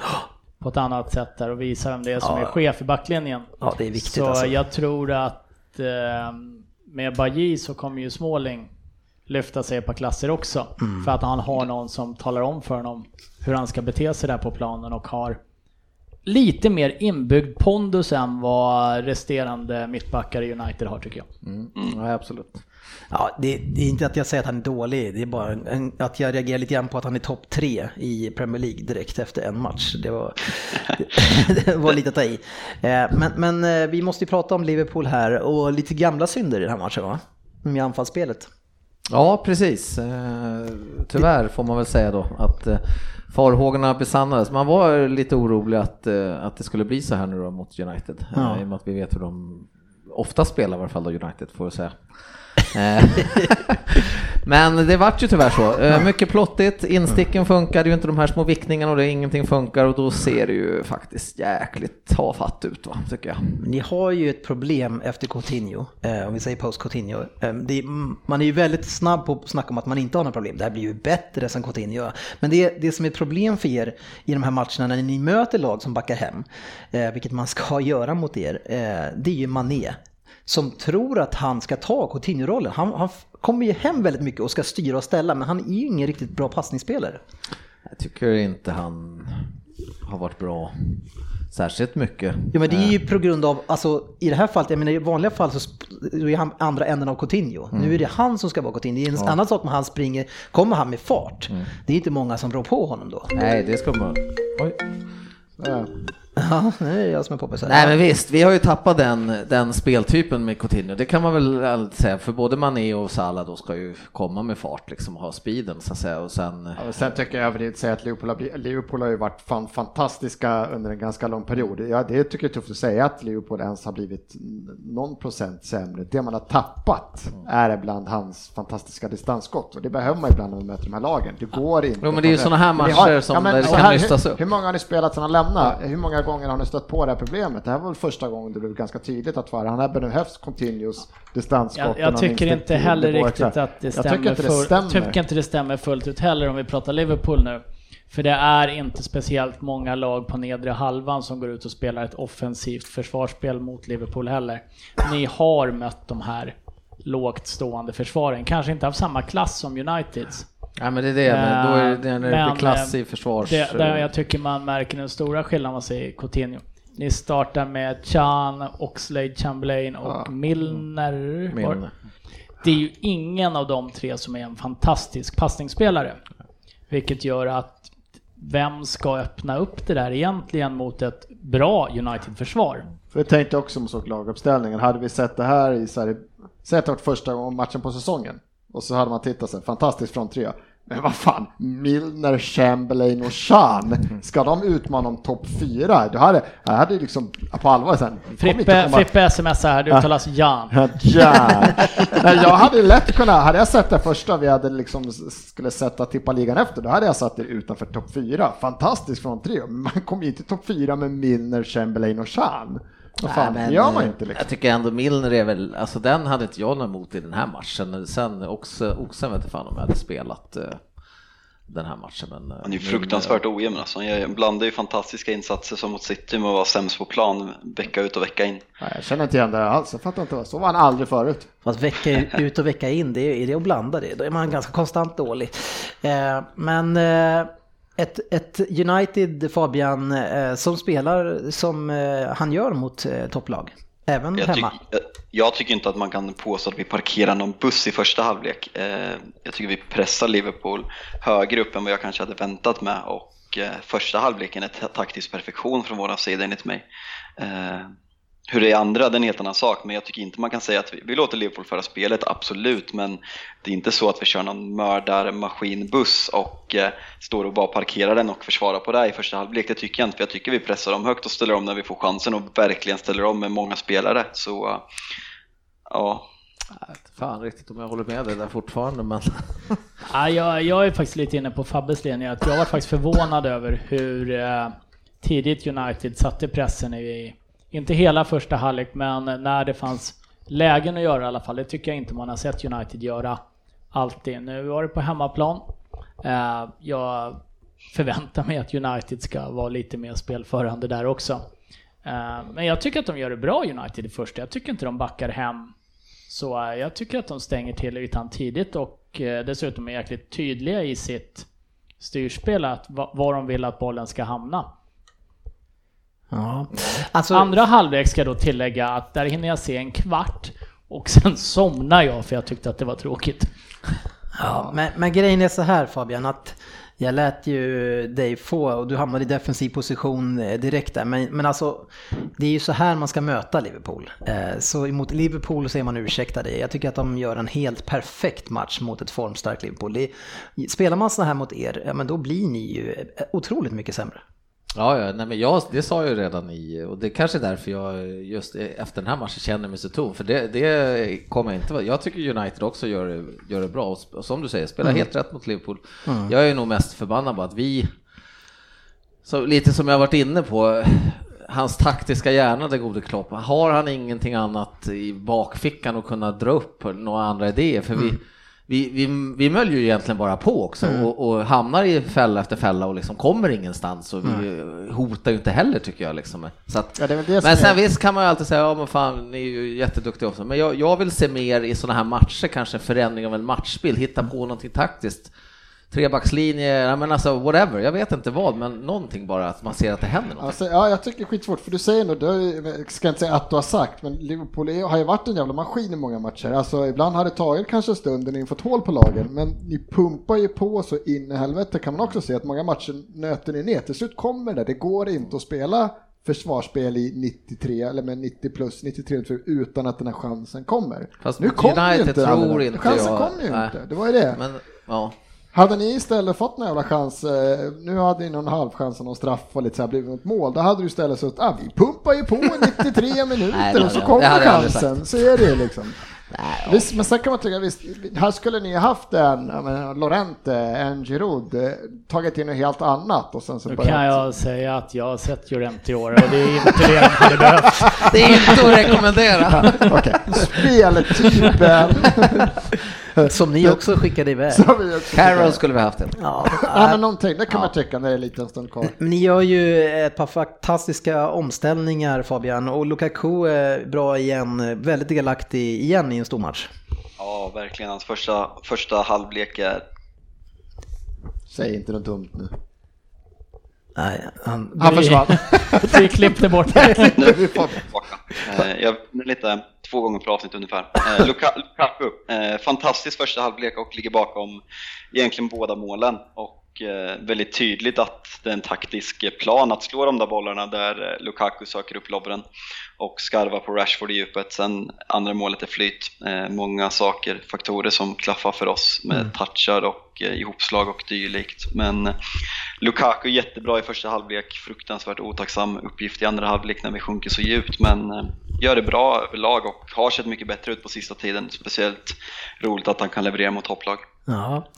på ett annat sätt där och visar vem det är som Ja. är chef i backlinjen. Ja, det är viktigt Så alltså. jag tror att eh, med Bailly så kommer ju Småling lyfta sig ett par klasser också. Mm. För att han har någon som talar om för honom hur han ska bete sig där på planen och har lite mer inbyggd pondus än vad resterande mittbackar i United har tycker jag. Mm. Ja, absolut. Ja, det, det är inte att jag säger att han är dålig, det är bara en, att jag reagerar lite grann på att han är topp tre i Premier League direkt efter en match. Det var, det, <laughs> det var lite att ta i. Eh, Men, men eh, vi måste ju prata om Liverpool här och lite gamla synder i den här matchen va? Med anfallsspelet. Ja, precis. Eh, Tyvärr får man väl säga då att farhågorna besannades. Man var lite orolig att, att det skulle bli så här nu då mot United. Ja. I och med att vi vet hur de ofta spelar i alla fall då United får jag säga. Eh, <laughs> men det vart ju tyvärr så. Eh, mycket plottigt, insticken funkade ju inte, de här små vickningarna och det ingenting funkar och då ser det ju faktiskt jäkligt tafatt ut va, tycker jag. Ni har ju ett problem efter Coutinho, eh, om vi säger post Coutinho. Man är ju väldigt snabb på att snacka om att man inte har några problem. Det här blir ju bättre sen Coutinho. Men det, det som är ett problem för er i de här matcherna när ni möter lag som backar hem, vilket man ska <laughs> göra mot er, det är ju Mané. Som tror att han ska ta Coutinho-rollen. Han, han kommer ju hem väldigt mycket och ska styra och ställa, men han är ju ingen riktigt bra passningsspelare. Jag tycker inte han har varit bra särskilt mycket. Ja men det är ju på grund av, alltså i det här fallet, jag menar i vanliga fall så är han andra änden av Coutinho. Nu är det han som ska vara Coutinho. Det är en annan sak om han springer, kommer han med fart. Det är inte många som rår på honom då. Nej, det ska man... Oj. Ja. Ja, det är jag som är poppis här. Nej men visst, vi har ju tappat den, den speltypen med Coutinho. Det kan man väl säga, för både Mané och Salah då ska ju komma med fart liksom och ha speeden så att säga och sen... Ja, och sen tycker jag överdrivet säga att Liverpool har, Liverpool har ju varit fan, fantastiska under en ganska lång period. Ja, det tycker jag är tufft att säga att Liverpool ens har blivit någon procent sämre. Det man har tappat är ibland hans fantastiska distansskott och det behöver man ibland när man möter de här lagen. Det går inte. Jo, men det är ju såna här Men ni matcher som där det så kan här, nystas hur, upp. hur många har ni spelat sedan han lämnade? Hur många gånger har ni stött på det här problemet? Det här var väl första gången det blev ganska tydligt att han har behövt continuous distansskott. Jag, jag tycker inte heller riktigt att det Jag stämmer, tycker inte det full- stämmer. tycker inte det stämmer fullt ut heller om vi pratar Liverpool nu. För det är inte speciellt många lag på nedre halvan som går ut och spelar ett offensivt försvarsspel mot Liverpool heller. Ni har mött de här lågt stående försvaren. Kanske inte av samma klass som Uniteds. Ja men det är det, men då är det, det är när det blir klass eh, i försvars... Det, där jag tycker man märker den stora skillnaden vad säger Coutinho. Ni startar med Chan, Oxlade, Chamberlain och Ja. Milner. Milner. Det är ju ingen av de tre som är en fantastisk passningsspelare. Vilket gör att vem ska öppna upp det där egentligen mot ett bra United-försvar? För jag tänkte också om såg laguppställningen, hade vi sett det här i så här, säg att det var första gången matchen på säsongen och så hade man tittat så här, fantastiskt från tre. Men vad fan, Milner, Chamberlain och Chan, ska de utmana om topp fyra? Då hade, jag hade liksom på allvar sen. Frippe, Frippe smsar här, det uttalas Jan. Ja. Nej, jag hade lätt kunnat, hade jag sett det första vi hade liksom skulle sätta tippa ligan efter, då hade jag satt det utanför topp fyra. Fantastiskt från tre, men man kom ju inte topp fyra med Milner, Chamberlain och Chan. Vad fan, Nej, men, gör man eh, inte liksom. Jag tycker ändå Milner är väl, alltså den hade inte jag något emot i den här matchen. Sen också, Oxen vet inte fan om jag hade spelat eh, den här matchen. Men, eh, Han är ju Milner- fruktansvärt ojämn alltså. Han blandar ju fantastiska insatser som mot City med att vara sämst på plan vecka ut och vecka in. Nej, jag känner inte igen det alls, jag fattar inte, vad- så var han aldrig förut. Fast vecka <laughs> ut och vecka in, det är, är det att blanda det? Då är man ganska konstant dålig. Eh, men eh, ett, ett United, Fabian, eh, som spelar som eh, han gör mot eh, topplag. Även Jag, hemma. tyck, jag, jag tycker inte att man kan påstå att vi parkerar någon buss i första halvlek. Jag tycker vi pressar Liverpool högre upp än vad jag kanske hade väntat med och första halvleken är ta- taktisk perfektion från våra sida enligt mig. Hur det är andra, det är en helt annan sak, men jag tycker inte man kan säga att vi, vi låter Liverpool föra spelet, absolut, men det är inte så att vi kör någon mördarmaskinbuss och eh, står och bara parkerar den och försvarar på det i första halvlek. Det tycker jag inte, för jag tycker vi pressar dem högt och ställer om när vi får chansen och verkligen ställer om med många spelare. Så eh, ja, Jag vet Fan riktigt om jag håller med dig där fortfarande men... <laughs> Ja, jag, jag är faktiskt lite inne på Fabbes linje, att jag var faktiskt förvånad över hur eh, tidigt United satte pressen i, inte hela första halvlek, men när det fanns lägen att göra i alla fall. Det tycker jag inte man har sett United göra alltid. Nu var det på hemmaplan. Eh, jag förväntar mig att United ska vara lite mer spelförande där också. Eh, men jag tycker att de gör det bra United i första. Jag tycker inte de backar hem så jag tycker att de stänger till ytan tidigt och eh, dessutom är jäkligt tydliga i sitt styrspel att var de vill att bollen ska hamna. Ja. Alltså, Andra halvlek ska jag då tillägga att där hinner jag se en kvart och sen <laughs> somnar jag för jag tyckte att det var tråkigt. Ja, men, men grejen är så här Fabian, att jag lät ju dig få och du hamnade i defensiv position eh, direkt där. Men, men alltså, det är ju så här man ska möta Liverpool. Eh, Så emot Liverpool så är man ursäktade. Jag tycker att de gör en helt perfekt match mot ett formstarkt Liverpool. Spelar man så här mot er, ja, men då blir ni ju eh, otroligt mycket sämre. Ja, ja nej, men jag, det sa jag ju redan i, och det kanske är därför jag just efter den här matchen känner mig så tom, för det, det kommer jag inte vara. Jag tycker United också gör, det- gör det bra, och, som du säger, spelar helt rätt mot Liverpool. Jag är nog mest förbannad på att vi, så lite som jag varit inne på, hans taktiska hjärna, den gode Klopp, har han ingenting annat i bakfickan att kunna dra upp några andra idéer? För vi, vi, vi, vi möll ju egentligen bara på också och, och hamnar i fälla efter fälla och liksom kommer ingenstans och vi hotar ju inte heller tycker jag liksom. Så att, Ja, det det men sen är- visst kan man ju alltid säga, ja men fan ni är ju jätteduktiga också, men jag, jag vill se mer i sådana här matcher, kanske en förändring av en matchbild, hitta på någonting taktiskt. Trebackslinje, ja, men alltså whatever, jag vet inte vad, men någonting bara att man ser att det händer någonting. Alltså, ja, jag tycker det är skitsvårt, för du säger nog, du jag ska inte säga att du har sagt, men Liverpool är, har ju varit en jävla maskin i många matcher. Alltså ibland har det tagit kanske en stund när ni fått hål på lagen, men ni pumpar ju på så in i helvete kan man också se att många matcher nöter ni ner. Till slut kommer det, det går inte att spela försvarsspel i 93 eller med 90 plus 93 utan att den här chansen kommer. Fast nu kommer ju inte tror inte Chansen kommer ju inte, det var ju det. Men, ja. Hade ni istället fått någon jävla chans, eh, nu hade ni någon halvchans och någon straff och lite så här blivit något mål, då hade du istället suttit, ah, vi pumpar ju på i <laughs> 93 Nej, minuter det och så kommer chansen, så är det ju liksom. Nej, ja. Visst, men sen kan man tycka, visst, här skulle ni ha haft en, menar, Lorente, en Giroud, eh, tagit in något helt annat och sen så Nu kan jag säga att jag har sett Llorente i år och det är inte det de hade behövt. <laughs> Det är inte att rekommendera. <laughs> Okej, speltypen. <laughs> Som ni också skickade iväg. Tyckt. skulle vi haft det. Ja, Ja, men någonting, det kan man tycka när det är en liten stund kvar. Ni gör ju ett par fantastiska omställningar Fabian och Lukaku är bra igen, väldigt delaktig igen i en stor match. Ja, verkligen. Hans första, första halvlek är... Säg inte något dumt nu. Nej, han, Han försvann. <laughs> Vi klippte bort <laughs> Nu är vi tillbaka. Eh, Jag lite två gånger per avsnitt ungefär. Eh, <laughs> Luka- Lukaku, eh, fantastisk första halvlek och ligger bakom egentligen båda målen. Och eh, väldigt tydligt att det är en taktisk plan att slå de där bollarna där eh, Lukaku söker upp lobbren och skarvar på Rashford i djupet. Sen andra målet är flyt. Eh, Många saker, faktorer som klaffar för oss med touchar och eh, ihopslag och dylikt. Men Lukaku jättebra i första halvlek, fruktansvärt otacksam uppgift i andra halvlek när vi sjunker så djupt men eh, gör det bra överlag och har sett mycket bättre ut på sista tiden. Speciellt roligt att han kan leverera mot topplag. Ja,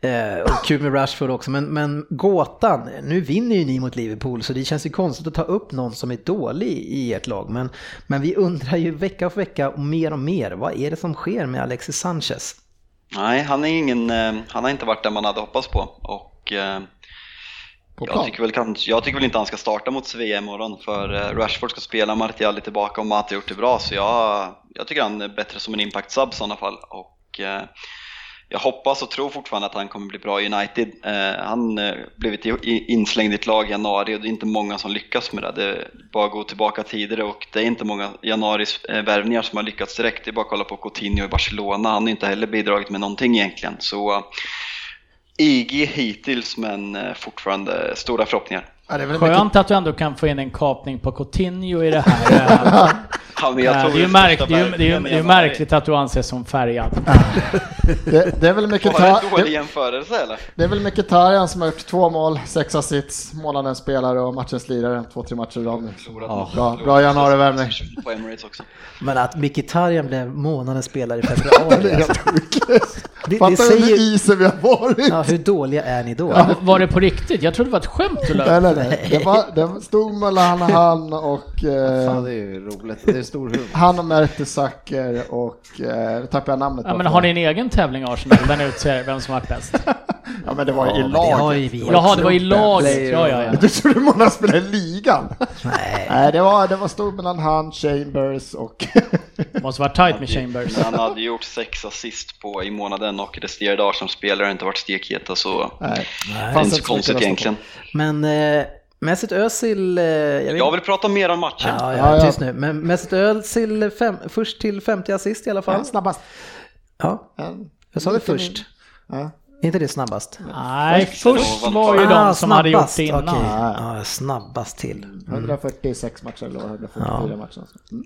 eh, och kul med Rashford också, men, men gåtan, nu vinner ju ni mot Liverpool så det känns ju konstigt att ta upp någon som är dålig i ert lag. Men, men vi undrar ju vecka för vecka och mer och mer, vad är det som sker med Alexis Sanchez? Nej, han, är ingen, eh, han har inte varit där man hade hoppats på och eh, jag tycker, väl, kanske- jag tycker väl inte han ska starta mot Sevilla imorgon för eh, Rashford ska spela, Martial är tillbaka och Mata har gjort det bra så jag, jag tycker han är bättre som en impact sub i sådana fall och eh, jag hoppas och tror fortfarande att han kommer bli bra i United. Eh, han eh, blivit inslängd i ett lag i januari och det är inte många som lyckas med det. Det är bara att gå tillbaka tidigare och det är inte många januaris eh, värvningar som har lyckats direkt. Det är bara att kolla på Coutinho i Barcelona. Han har inte heller bidragit med någonting egentligen. Så IG hittills men eh, fortfarande stora förhoppningar. Ja, det är väl mycket, Skönt att du ändå kan få in en kapning på Coutinho i det här. <laughs> Ja, Eh, tror det är ju märk, det är, ju- det är, det är märkligt att du anses som färgad. det, det är väl mycket Var det det, är väl Mkhitaryan som har gjort två mål, sex assists, månadens spelare och matchens lirare, två, tre matcher i rad nu. Ja. Bra, bra också. Men att Mkhitaryan blev månadens spelare i <laughs> februari, Det är alltså. helt sjukt. Det, det Fattar du säger hur ju... isen vi har varit? Ja, hur dåliga är ni då? Var det på riktigt? Jag trodde det var ett skämt du Nej, nej, nej. Det, var, det stod mellan han och Fan, eh, det är ju roligt. Det är stor humor. han och Mertesacker och eh, nu tappar jag namnet Ja, men har ni en egen tävling Arsenal? Den utser vem som varit bäst? Ja men det var Ja, i det laget. Jaha, det var i laget. Ja, ja, ja. Du trodde många spelade i ligan? Nej. Nej, det var, det var stod mellan han, Chambers och... Måste vara tight med Chambers. Men han hade gjort sex assist på i månaden och resterande Arsenal-spelare har inte varit stekheta så Nej, det är fanns inte så konstigt egentligen. Men eh, Mesut Özil... Eh, jag Jag vill prata mer om matchen. Ja, Ja, ja, ja. tyst nu. Men Mesut Özil fem, först till 50 assist i alla fall. han snabbast. Ja, jag sa det först. min- Ja. Är inte det snabbast? Nej, först var ju de som hade gjort det innan. Ah, Okej. Ja, snabbast till. 146 matcher eller 144 matcher. Mm.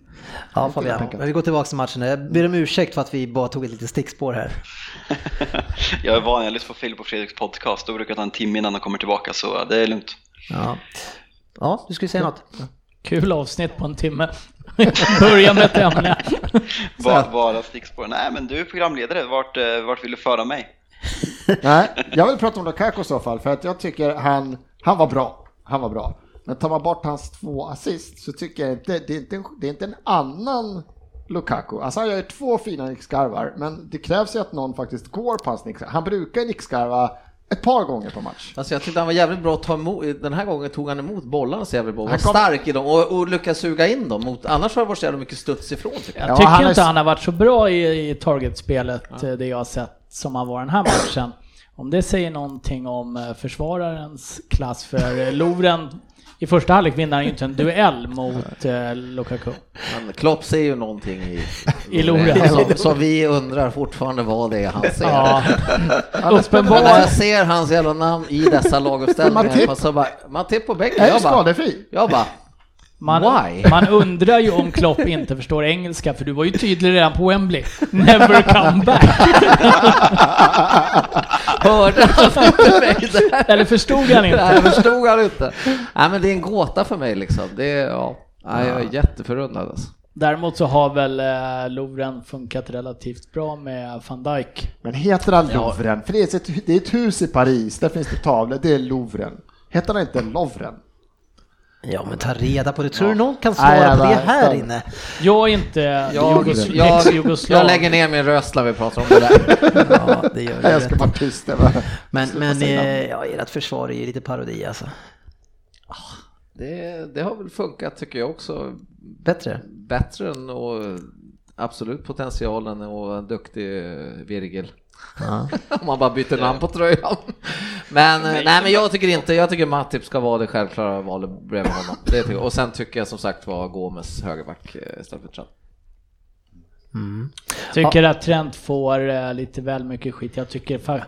Ja, Fabian. Men vi går tillbaka till matchen. Jag ber om ursäkt för att vi bara tog ett litet stickspår här. <laughs> Jag är van, jag lyssnar på Filip och Fredriks podcast, då brukar ta en timme innan de kommer tillbaka så det är lugnt. Ja, ja du skulle säga något? Kul avsnitt på en timme. <laughs> Börja med ett ämne. <laughs> Bara, bara stickspår. Nej men du är programledare, vart, eh, vart vill du föra mig? <laughs> Nej, jag vill prata om Lukaku i så fall, för att jag tycker han, han var bra. Han var bra. Men tar man bort hans två assist så tycker jag inte, det är inte, en, det är inte en annan Lukaku. Alltså han gör två fina nickskarvar, men det krävs ju att någon faktiskt går på hans nickskarv. Han brukar nickskarva ett par gånger på match. Alltså jag tyckte han var jävligt bra att ta emot, den här gången tog han emot bollarna så jävligt bra, var Han kom- stark i dem och, och lyckades suga in dem, mot, annars har det varit så jävla mycket studs ifrån tycker jag. Jag Ja, tycker han är- inte han har varit så bra i, i targetspelet, eh, det jag har sett, som han var den här matchen. Om det säger någonting om eh, försvararens klass, för eh, Lovren i första halvlek vinner han ju inte en duell mot eh, Lukaku. Men Klopp ser ju någonting i, I Lovren. <laughs> som, som vi undrar fortfarande vad det är han ser. Ja, <laughs> Men när jag ser hans jävla namn i dessa laguppställningar, Matip. så bara, Matip på bänken, jag bara, jag bara, Man, Why? <laughs> man undrar ju om Klopp inte förstår engelska, för du var ju tydlig redan på Wembley. Never come back. <laughs> hörde han inte mig där? Eller förstod han inte? Nej, förstod han inte. Nej men det är en gåta för mig liksom. Det är, ja, Nej, jag är jätteförundrad alltså. Däremot så har väl eh, Lovren funkat relativt bra med van Dijk. Men heter han Louvren? För det är, ett, det är ett hus i Paris, där finns det tavlor, det är Louvren. Heter han inte Lovren? Ja, men ta reda på det. Tror du någon kan Nej, svara jag på det här inne? Jag är inte Jag, Jugos- jag, jag lägger ner min röst när vi pratar om det där. <laughs> Ja, det gör Nej, det. jag ska vara tyst. jag bara- Men, men eh, ja, ert försvar är ju lite parodi alltså. Det, det har väl funkat tycker jag också Bättre? bättre än och absolut potentialen och en duktig eh, Om man bara byter namn på tröjan. Men, nej, men jag tycker inte, jag tycker Matip ska vara det självklara valet bredvid honom. Det tycker, jag. och sen tycker jag som sagt var Gomes högerback eh, istället för Trent. Tycker att Trent får eh, lite väl mycket skit. Jag tycker fa-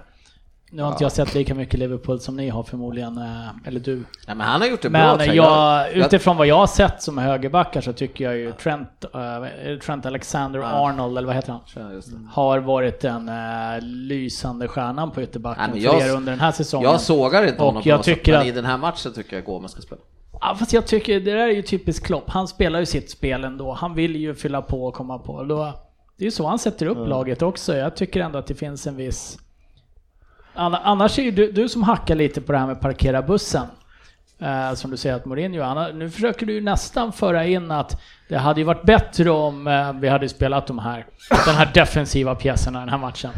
nu har inte jag sett lika mycket Liverpool som ni har förmodligen, eh, eller du. Nej, men han har gjort det bra. Men jag, utifrån vad jag har sett som högerbackar så tycker jag ju Trent, eh, Trent Alexander Arnold, eller vad heter han? Har varit den eh, lysande stjärnan på ytterbacken Nej, men för jag- er under den här säsongen. Jag sågar inte Och honom på jag sätt, tycker men att- i den här matchen tycker jag Gomes ska spela. Ja, fast jag tycker det där är ju typiskt Klopp. Han spelar ju sitt spel ändå. Han vill ju fylla på och komma på. Då, det är ju så han sätter upp laget också. Jag tycker ändå att det finns en viss... Anna- Annars är ju du, du som hackar lite på det här med parkera bussen. Eh, som du säger att Mourinho, Anna, nu försöker du ju nästan föra in att det hade ju varit bättre om eh, vi hade spelat de här, den här defensiva pjäserna den här matchen.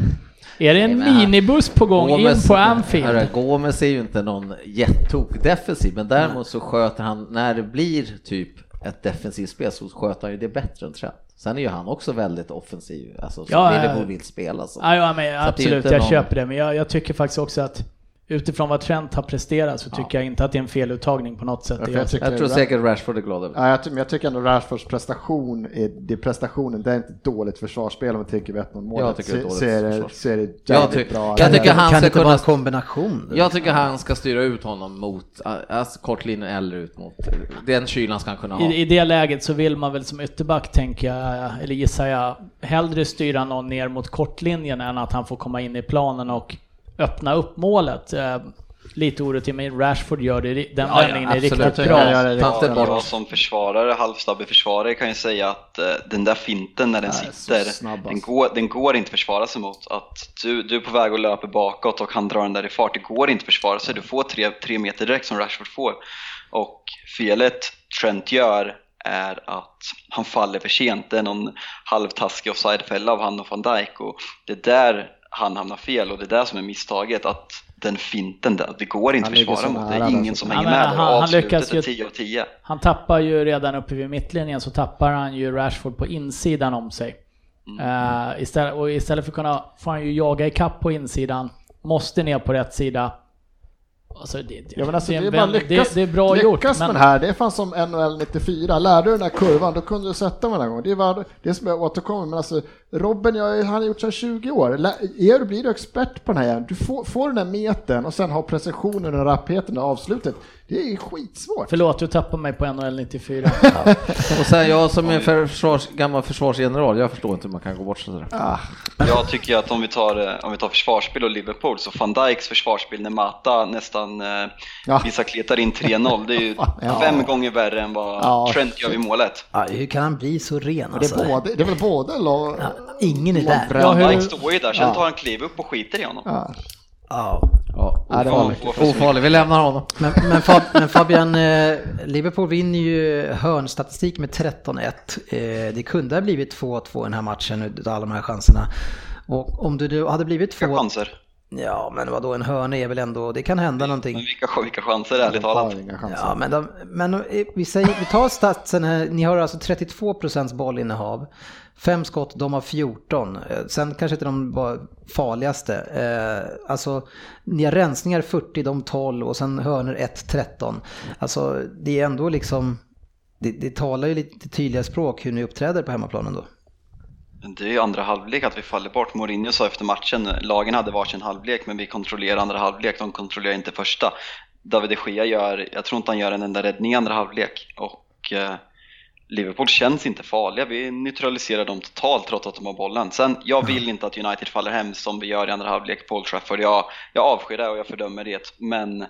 Är det en Nej, men han- minibuss på gång in på Anfield? Hörru, Gomes är ju inte någon jättetok defensiv, men däremot så sköter han, när det blir typ ett defensivt spel så sköter han ju det bättre än Trent. Sen är ju han också väldigt offensiv, alltså som Ja, Liverpool vill spela. Så. Ja, ja men absolut, jag någon- köper det. Men jag, jag tycker faktiskt också att utifrån vad Trent har presterat så tycker jag inte att det är en feluttagning på något sätt. Ja, jag tycker- Jag tror säkert Rashford är glad över det. Ja, jag, ty- men jag tycker ändå Rashfords prestation, är, det prestationen, det är inte dåligt försvarsspel om man tänker vid 1-0 målet. Jag tycker det är dåligt så är det- försvarsspel. Så är det jävligt Jag tycker- bra. jag tycker han kan ska det inte vara en kunna- kombination? Jag tycker han ska styra ut honom mot, alltså kortlinjen eller ut mot, den kylan ska han kunna ha. I, I det läget så vill man väl som ytterback, tänker jag, eller gissar jag, hellre styra någon ner mot kortlinjen än att han får komma in i planen och öppna upp målet. Eh, Lite orätt men Rashford gör det, den Ja, ja, vändningen är absolut. riktigt Jag bra. bra. Jag som försvarare, halvstabbig försvarare kan ju säga att eh, den där finten när den Nej, sitter, den, alltså. går, den går inte försvara sig mot. Att du, du är på väg och löper bakåt och han drar den där i fart, det går inte försvara sig. Du får tre, tre meter direkt som Rashford får. Och felet Trent gör är att han faller för sent. Det är någon halvtaskig offsidefälla av han och van Dijk och det är där han hamnar fel och det är där som är misstaget. Att den finten, där, det går inte att försvara mot. Det är ingen som hänger med han- och han lyckas ju- är 10 av 10. Han tappar ju redan uppe vid mittlinjen så tappar han ju Rashford på insidan om sig. Eh, istället, och istället för att kunna får han ju jaga ikapp på insidan, måste ner på rätt sida. Alltså det, det, Ja, men alltså, det, det, är bara lyckas, det, det är bra lyckas gjort. med Men, det här, det är fan som NHL 94, lärde du den där kurvan då kunde du sätta den här gången. Det är, bara, det är som jag återkommer, men alltså Robin, jag, han har gjort så här 20 år. Är du, blir du expert på den här du får, får den där metern och sen har precisionen och rappheten och avslutet. Det är skitsvårt. förlåt, du tappar mig på NHL 94. <laughs> Och sen jag som är försvars, gammal försvarsgeneral, jag förstår inte hur man kan gå bort sådär. Ah, Jag tycker att om vi tar, eh, om vi tar försvarsspel och Liverpool så van Dijks försvarsspel när Mata nästan eh, Ja. vissa kletar in 3-0 det är ju <laughs> Ja. fem gånger värre än vad Ja. Trent gör vid målet. Ja, hur kan han bli så ren och det, alltså? är både, det är väl både lo, Ja, ingen är där. Van hur- står ju där, sen Ja. tar han kliv upp och skiter i honom. Ja. Ja. Ja, det var mycket. ofarlig, vi lämnar honom. Men, men, Fab, men Fabian, eh, Liverpool vinner ju hörnstatistik med 13-1. Eh, det kunde ha blivit 2-2 i den här matchen utav alla de här chanserna. Och om du då hade blivit Vilka två... chanser? Ja, men vadå, en hörna är väl ändå, det kan hända Men någonting. vilka, vilka chanser ärligt talat? Ja, men, de, men eh, vi, säger, vi tar statsen här, ni har alltså 32 procents bollinnehav. Fem skott, de har 14. Eh, sen kanske inte de var farligaste. Eh, alltså, ni har rensningar 40, de 12 och sen hörnor 1, 13. Alltså, det är ändå liksom, det, det talar ju lite tydliga språk hur ni uppträder på hemmaplanen då. Det är ju andra halvlek att vi faller bort. Mourinho sa efter matchen, lagen hade varsin halvlek men vi kontrollerar andra halvlek, de kontrollerar inte första. David de Gea gör, jag tror inte han gör en enda räddning i andra halvlek och eh, Liverpool känns inte farliga, vi neutraliserar dem totalt trots att de har bollen. Sen, jag vill inte att United faller hem som vi gör i andra halvlek på Old Trafford. Jag, jag avskyr det och jag fördömer det, men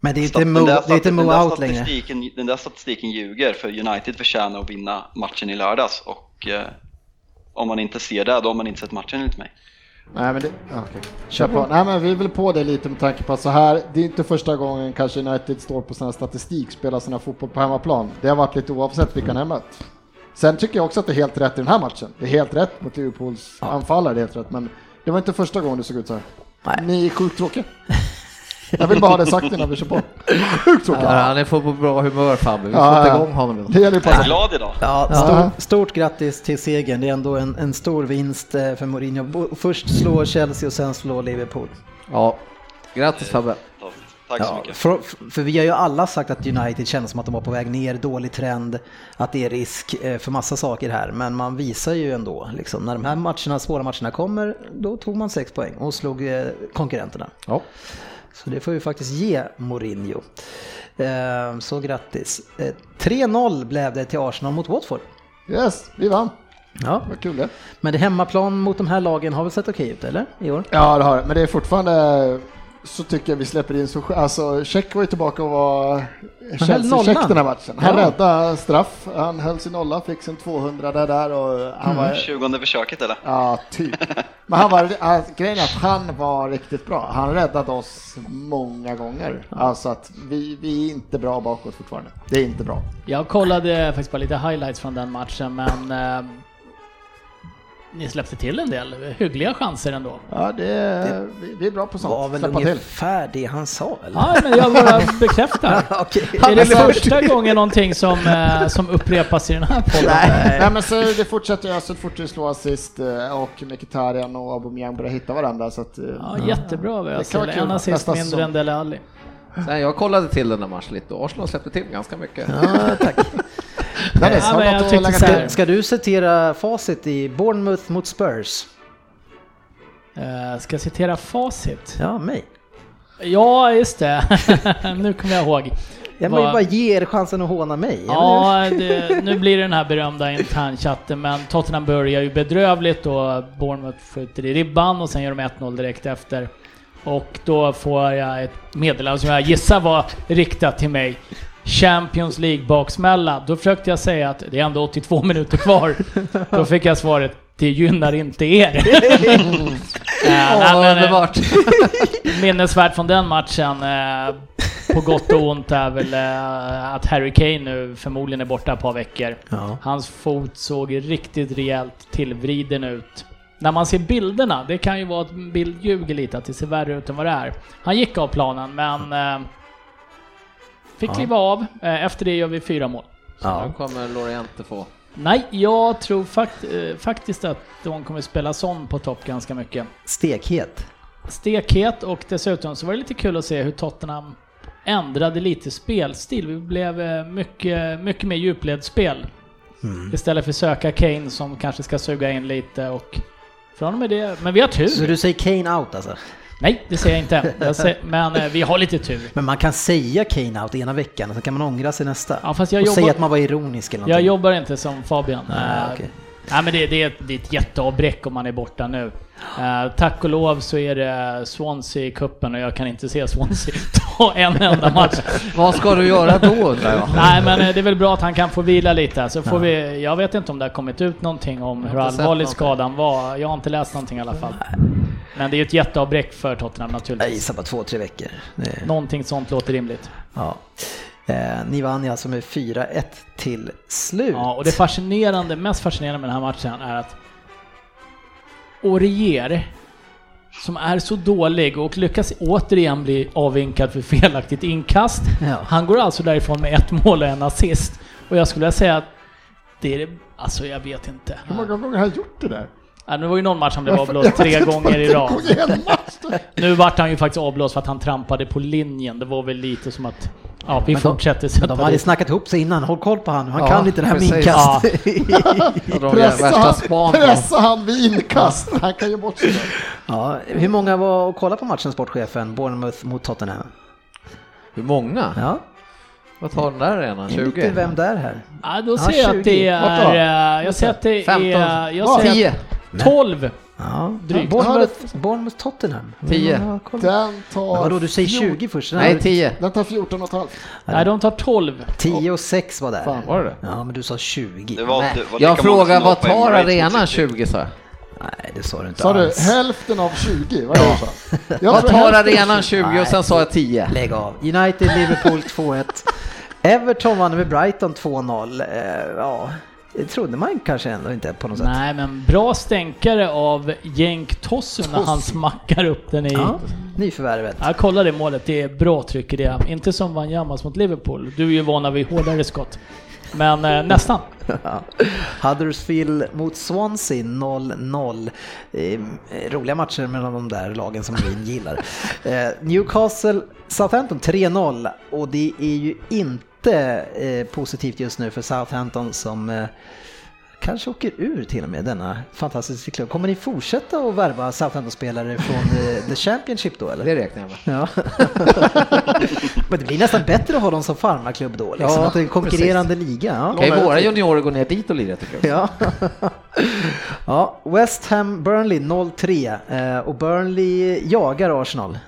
Men det är inte den Mo, där det är inte stat- Mo den där out längre. Den där statistiken ljuger för United förtjänar att vinna matchen i lördags och eh, om man inte ser det, då har man inte sett matchen enligt mig. Nej men det, okej. Kör på. Nej men vi är väl på det lite med tanke på att så här, det är inte första gången kanske United står på sån här statistik, spelar sina fotboll på hemmaplan. Det har varit lite oavsett vilka ni har mött. Sen tycker jag också att det är helt rätt i den här matchen. Det är helt rätt mot Liverpools anfallare, det är helt rätt. Men det var inte första gången det såg ut så här. Nej. Ni är sjukt tråkiga. <laughs> Jag vill bara ha det sagt innan vi kör på. Sjukt tråkigt. Ja, han är på bra humör Fabbe, vi får Ja, igång honom. Det gäller ju Jag är passa. glad idag. Ja, stort, stort grattis till segern. Det är ändå en, en stor vinst eh, för Mourinho. Först slå Chelsea och sen slå Liverpool. Ja, grattis Fabbe. Fantastiskt. Tack så Ja, mycket. för, för vi har ju alla sagt att United kändes som att de var på väg ner, dålig trend, att det är risk eh, för massa saker här. Men man visar ju ändå, liksom, när de här matcherna, svåra matcherna kommer, då tog man sex poäng och slog eh, konkurrenterna. Ja. Så det får vi faktiskt ge Mourinho. Eh, Så grattis. Eh, 3-0 blev det till Arsenal mot Watford. Yes, vi vann. Ja, Vad kul det. men det hemmaplan mot de här lagen har väl sett okej ut, eller? I år? Ja, det har det. Men det är fortfarande så tycker jag vi släpper in så Alltså, Check var ju tillbaka och var nollan. den här matchen. Han Ja. räddade straff, han höll sin nolla, fick sin 200 där, där och han var... 20 försöket eller? Ja, typ. Men han var, alltså, grejen är att han var riktigt bra. Han räddade oss många gånger. Alltså att vi, vi är inte bra bakåt fortfarande. Det är inte bra. Jag kollade faktiskt bara lite highlights från den matchen, men eh, ni släppte till en del hyggliga chanser ändå. Ja, det, är- vi, är bra på sånt. var väl Släppa till. ungefär det han sa, eller? Ja, men jag bara bekräftar. <laughs> Okej. Är det <laughs> första gången någonting som, eh, som upprepas i den här podden? Nej. Nej men så det fortsätter ju, så fort vi slår assist eh, och Mkhitaryan och Aubameyang börjar hitta varandra så att... eh, Ja, jättebra Det kan Özil. En assist mindre än Dele Alli. Sen jag kollade till den där matchen lite och Arsenal släppte till ganska mycket. Ja, tack. <laughs> <laughs> Dennis, Ja, men jag här- till? Ska du citera facit i Bournemouth mot Spurs? Eh, ska jag citera facit? Ja, mig. Ja, just det. <laughs> nu kommer jag ihåg. Jag vill bara ge er chansen att håna mig. Jag Ja, det, nu blir det den här berömda internchatten, men Tottenham börjar ju bedrövligt och Bournemouth skjuter i ribban och sen gör de 1-0 direkt efter. Och då får jag ett meddelande som jag gissar var riktat till mig. Champions League-baksmälla. Då försökte jag säga att det är ändå 82 <laughs> minuter kvar. Då fick jag svaret, det gynnar inte er. <laughs> Eh, underbart! <laughs> minnesvärt från den matchen, eh, på gott och ont, är väl eh, att Harry Kane nu förmodligen är borta ett par veckor. Ja. Hans fot såg riktigt rejält tillvriden ut. När man ser bilderna, det kan ju vara att en bild ljuger lite, att det ser värre ut än vad det är. Han gick av planen, men eh, fick Ja. kliva av. Eh, efter det gör vi fyra mål. Ja. Nu kommer Loriente få. Nej, jag tror fakt eh, faktiskt att de kommer spela sån på topp ganska mycket. Stekhet. stekhet och dessutom så var det lite kul att se hur Tottenham ändrade lite spelstil. Vi blev eh, mycket, mycket mer djupledsspel. Istället för söka Kane som kanske ska suga in lite och från och med det, men vi har tur. Så du säger Kane out alltså? Nej, det säger jag inte. Jag säger, men eh, vi har lite tur. Men man kan säga Kane out ena veckan och så kan man ångra sig nästa. Ja, fast jag och jobbar- säga att man var ironisk eller Jag någonting. jobbar inte som Fabian. Nej, Eh, okej. Nej men det, det, är ett, det är ett jätteavbräck om man är borta nu. Eh, tack och lov så är det Swansea i kuppen och jag kan inte se Swansea <laughs> ta en enda match. Vad ska du göra då undrar jag? <laughs> Nej men det är väl bra att han kan få vila lite. Så får vi, jag vet inte om det har kommit ut någonting om hur allvarlig skadan var. Jag har inte läst någonting i alla fall. Men det är ju ett jätteavbräck för Tottenham Jag naturligtvis. gissar på två, tre veckor. Det, Någonting sånt låter rimligt. ja. eh, ni vann ju alltså med 4-1 till slut. Ja, och det fascinerande, mest fascinerande med den här matchen är att Orier, som är så dålig och lyckas återigen bli avvinkad för felaktigt inkast. Ja. Han går alltså därifrån med ett mål och en assist. Och jag skulle vilja säga att det är det, alltså jag vet inte. Hur många gånger har han gjort det där? Ja, det var ju någon match som blev avblåst tre gånger i rad. Nu vart han ju faktiskt avblåst för att han trampade på linjen. Det var väl lite som att, ja vi Men de- fortsätter Men sätta de hade dit. snackat ihop sig innan, håll koll på han. Han Ja, kan inte det här med inkast. De Pressa han, pressa han vid inkast. Han kan ju bort sig. Ja, hur många var och kolla på matchen, sportchefen? Bournemouth mot Tottenham. Hur många? Ja, Vad tar den där arenan? enligt 20? vem där här? Ja, då Ja, ser jag 20. att det är... eh, Jag ser att det 15. är... Jag Var? ser 10? Att 12! Ja, Drygt. Bournemouth, Bournemouth Tottenham. Tio. Ja, kolla. Den tar... Men vadå, du säger fjort- 20 först? Nej, 10. Den tar 14 och ett halvt. Nej, de tar 12. 10 och 6 var där. Fan. Var det det? Ja, men du sa 20. Det var, Nej. det var Jag lika många frågar som vad tar Emirates arenan mot City. 20 sa jag? Nej, det sa du inte Sa du alls. hälften av 20? Vad är det så? Jag Vad tar arenan 20 och sen sa jag 10? Lägg av. United, Liverpool 2-1. <laughs> Everton vann med Brighton 2-0. Eh, ja, Det trodde man kanske ändå inte på något sätt. Nej, men bra stänkare av Jenk Tossu när han smackar upp den i... Ja, nyförvärvet. Ja, kolla det målet. Det är bra tryck i det. Inte som Wanjamas mot Liverpool. Du är ju vana vid hårdare skott. Men eh, <laughs> nästan. Huddersfield mot Swansea 0-0. Eh, roliga matcher mellan de där lagen som Green gillar. <laughs> Eh, Newcastle Southampton 3-0 och det är ju inte eh, positivt just nu för Southampton som eh, kanske åker ur till och med denna fantastiska klubb. Kommer ni fortsätta att värva Southampton-spelare från eh, The Championship då eller? Det räknar jag med. Ja. <laughs> Men det blir nästan bättre att ha dem som farmarklubb då, liksom. Ja, att det är en konkurrerande liga. Ja. Kan ju våra juniorer gå ner dit och lira tycker jag. Ja. <laughs> ja, West Ham Burnley 0-3 eh, och Burnley jagar Arsenal.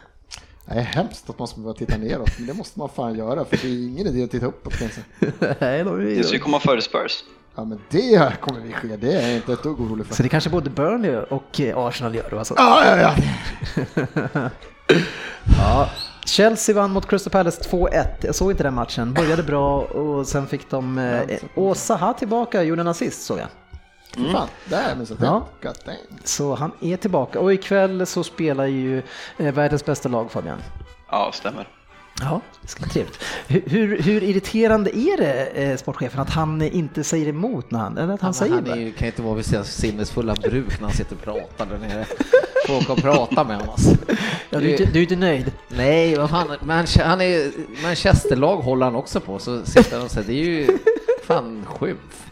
Det är hemskt att man ska behöva titta neråt, men det måste man fan göra för det är ingen idé att titta uppåt. kanske. <laughs> Nej, de Det ska ju är... komma före Spurs. Ja men det kommer vi ske, det är jag inte ett dugg orolig Så för. det kanske både Burnley och eh, Arsenal gör då alltså. Ja, ja, ja. <laughs> Ja. Chelsea vann mot Crystal Palace 2-1. Jag såg inte den matchen. Började bra och sen fick de... Eh, och Zaha tillbaka gjorde en assist såg jag. Fan, där men så Ja. Så han är tillbaka och ikväll så spelar ju eh, världens bästa lag Fabian. Ja, stämmer. Ja, det ska bli trevligt. Hur, hur, irriterande är det, eh, sportchefen, att han inte säger emot när han, eller att han Han, säger han är ju, kan inte vara vid sina sinnesfulla bruk när han sitter och pratar där nere. Åka och prata med honom alltså. ja, du, är inte, du är inte nöjd? Nej, vad fan, Manche- han är, Manchesterlag håller han också på, så sitter han och säger det är ju fan skymf.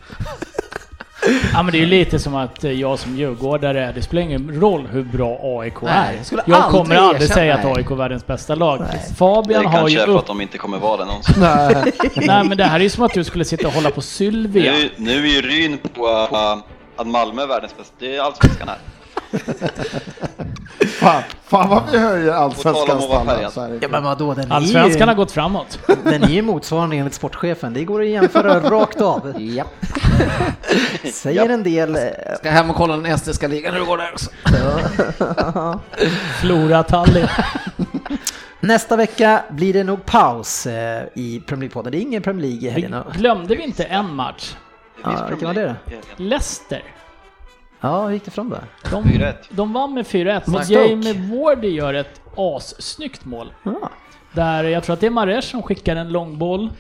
Ja men det är ju lite som att eh, jag som djurgårdare, det spelar ingen roll hur bra AIK Nej, är. jag aldrig kommer aldrig säga att nej. AIK är världens bästa lag. Det Fabian har kanske ju är för upp... att de inte kommer vara det någonsin. Nej. <laughs> Nej men det här är ju som att du skulle sitta och hålla på Sylvia. Nu, nu är ju Ryn på uh, att Malmö är världens bästa. Det är allsvenskan här. <laughs> Fan, fan vad vi höjer allsvenskans standard. Ja, men vadå, den är Allsvenskan har gått framåt. <laughs> den är ju motsvarande enligt sportchefen. Det går att jämföra <laughs> rakt av. Japp. <laughs> Säger en del. eh, Ska hem och kolla den estniska ligan hur det går där också. Flora Tallinn. Nästa vecka blir det nog paus eh, i Premier League-podden. Det är ingen Premier League i Vi, helgen. glömde vi inte en match? Det Ja, vilken var det Leicester. Ja, hur gick det fram då? De, 4-1. de vann med 4-1. Mot Så Stoke. Jamie Wardy gör ett assnyggt mål. Ja. Där jag tror att det är Mares som skickar en långboll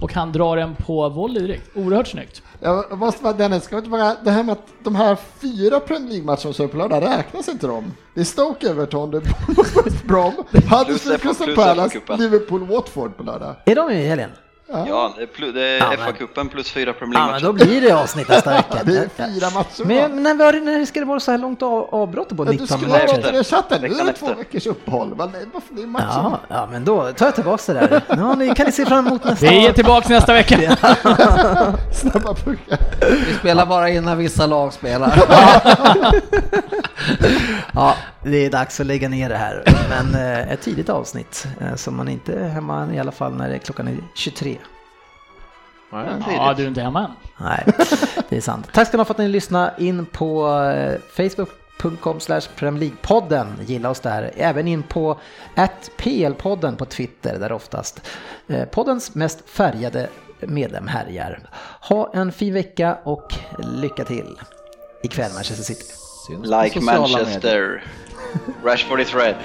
och han drar den på volley direkt. Oerhört snyggt. Jag måste bara, Dennis, ska vi inte bara, det här med att de här fyra Premier League-matcherna som är på lördag, räknas inte de? Det är Stoke Everton, det är <laughs> Brom, Huddersfield, Crystal Palace. Liverpool, Watford på lördag. Är de i helgen? Ja, det är, FA-cupen plus fyra Premier Ja, men League-matcher. då blir det avsnitt nästa <laughs> vecka. Det är fyra matcher? Men när, var det, när ska det vara så här långt av, avbrott på Ja, 19 du skulle minuter? ha chatten, nu är det två veckors uppehåll. Men det- Varför det är? Ja, ja, men då tar jag tillbaka det där. <laughs> Ja, ni kan ni se fram emot nästa Vi är tillbaka nästa vecka. <laughs> Snabba puckar. Vi spelar bara in när vissa lag spelar. Ja, det är dags att lägga ner det här. Men eh, ett tidigt avsnitt, eh, så man inte är hemma i alla fall när det är klockan är 23. Ja, du är inte hemma än. Nej, det är sant. Tack ska ni ha för att ni lyssnade in på eh, facebook.com slash League-podden. Gilla oss där. Även in på PL-podden på Twitter där oftast eh, poddens mest färgade medlem härjar. Ha en fin vecka och lycka till ikväll Manchester City. Like. Manchester. Rashford is red.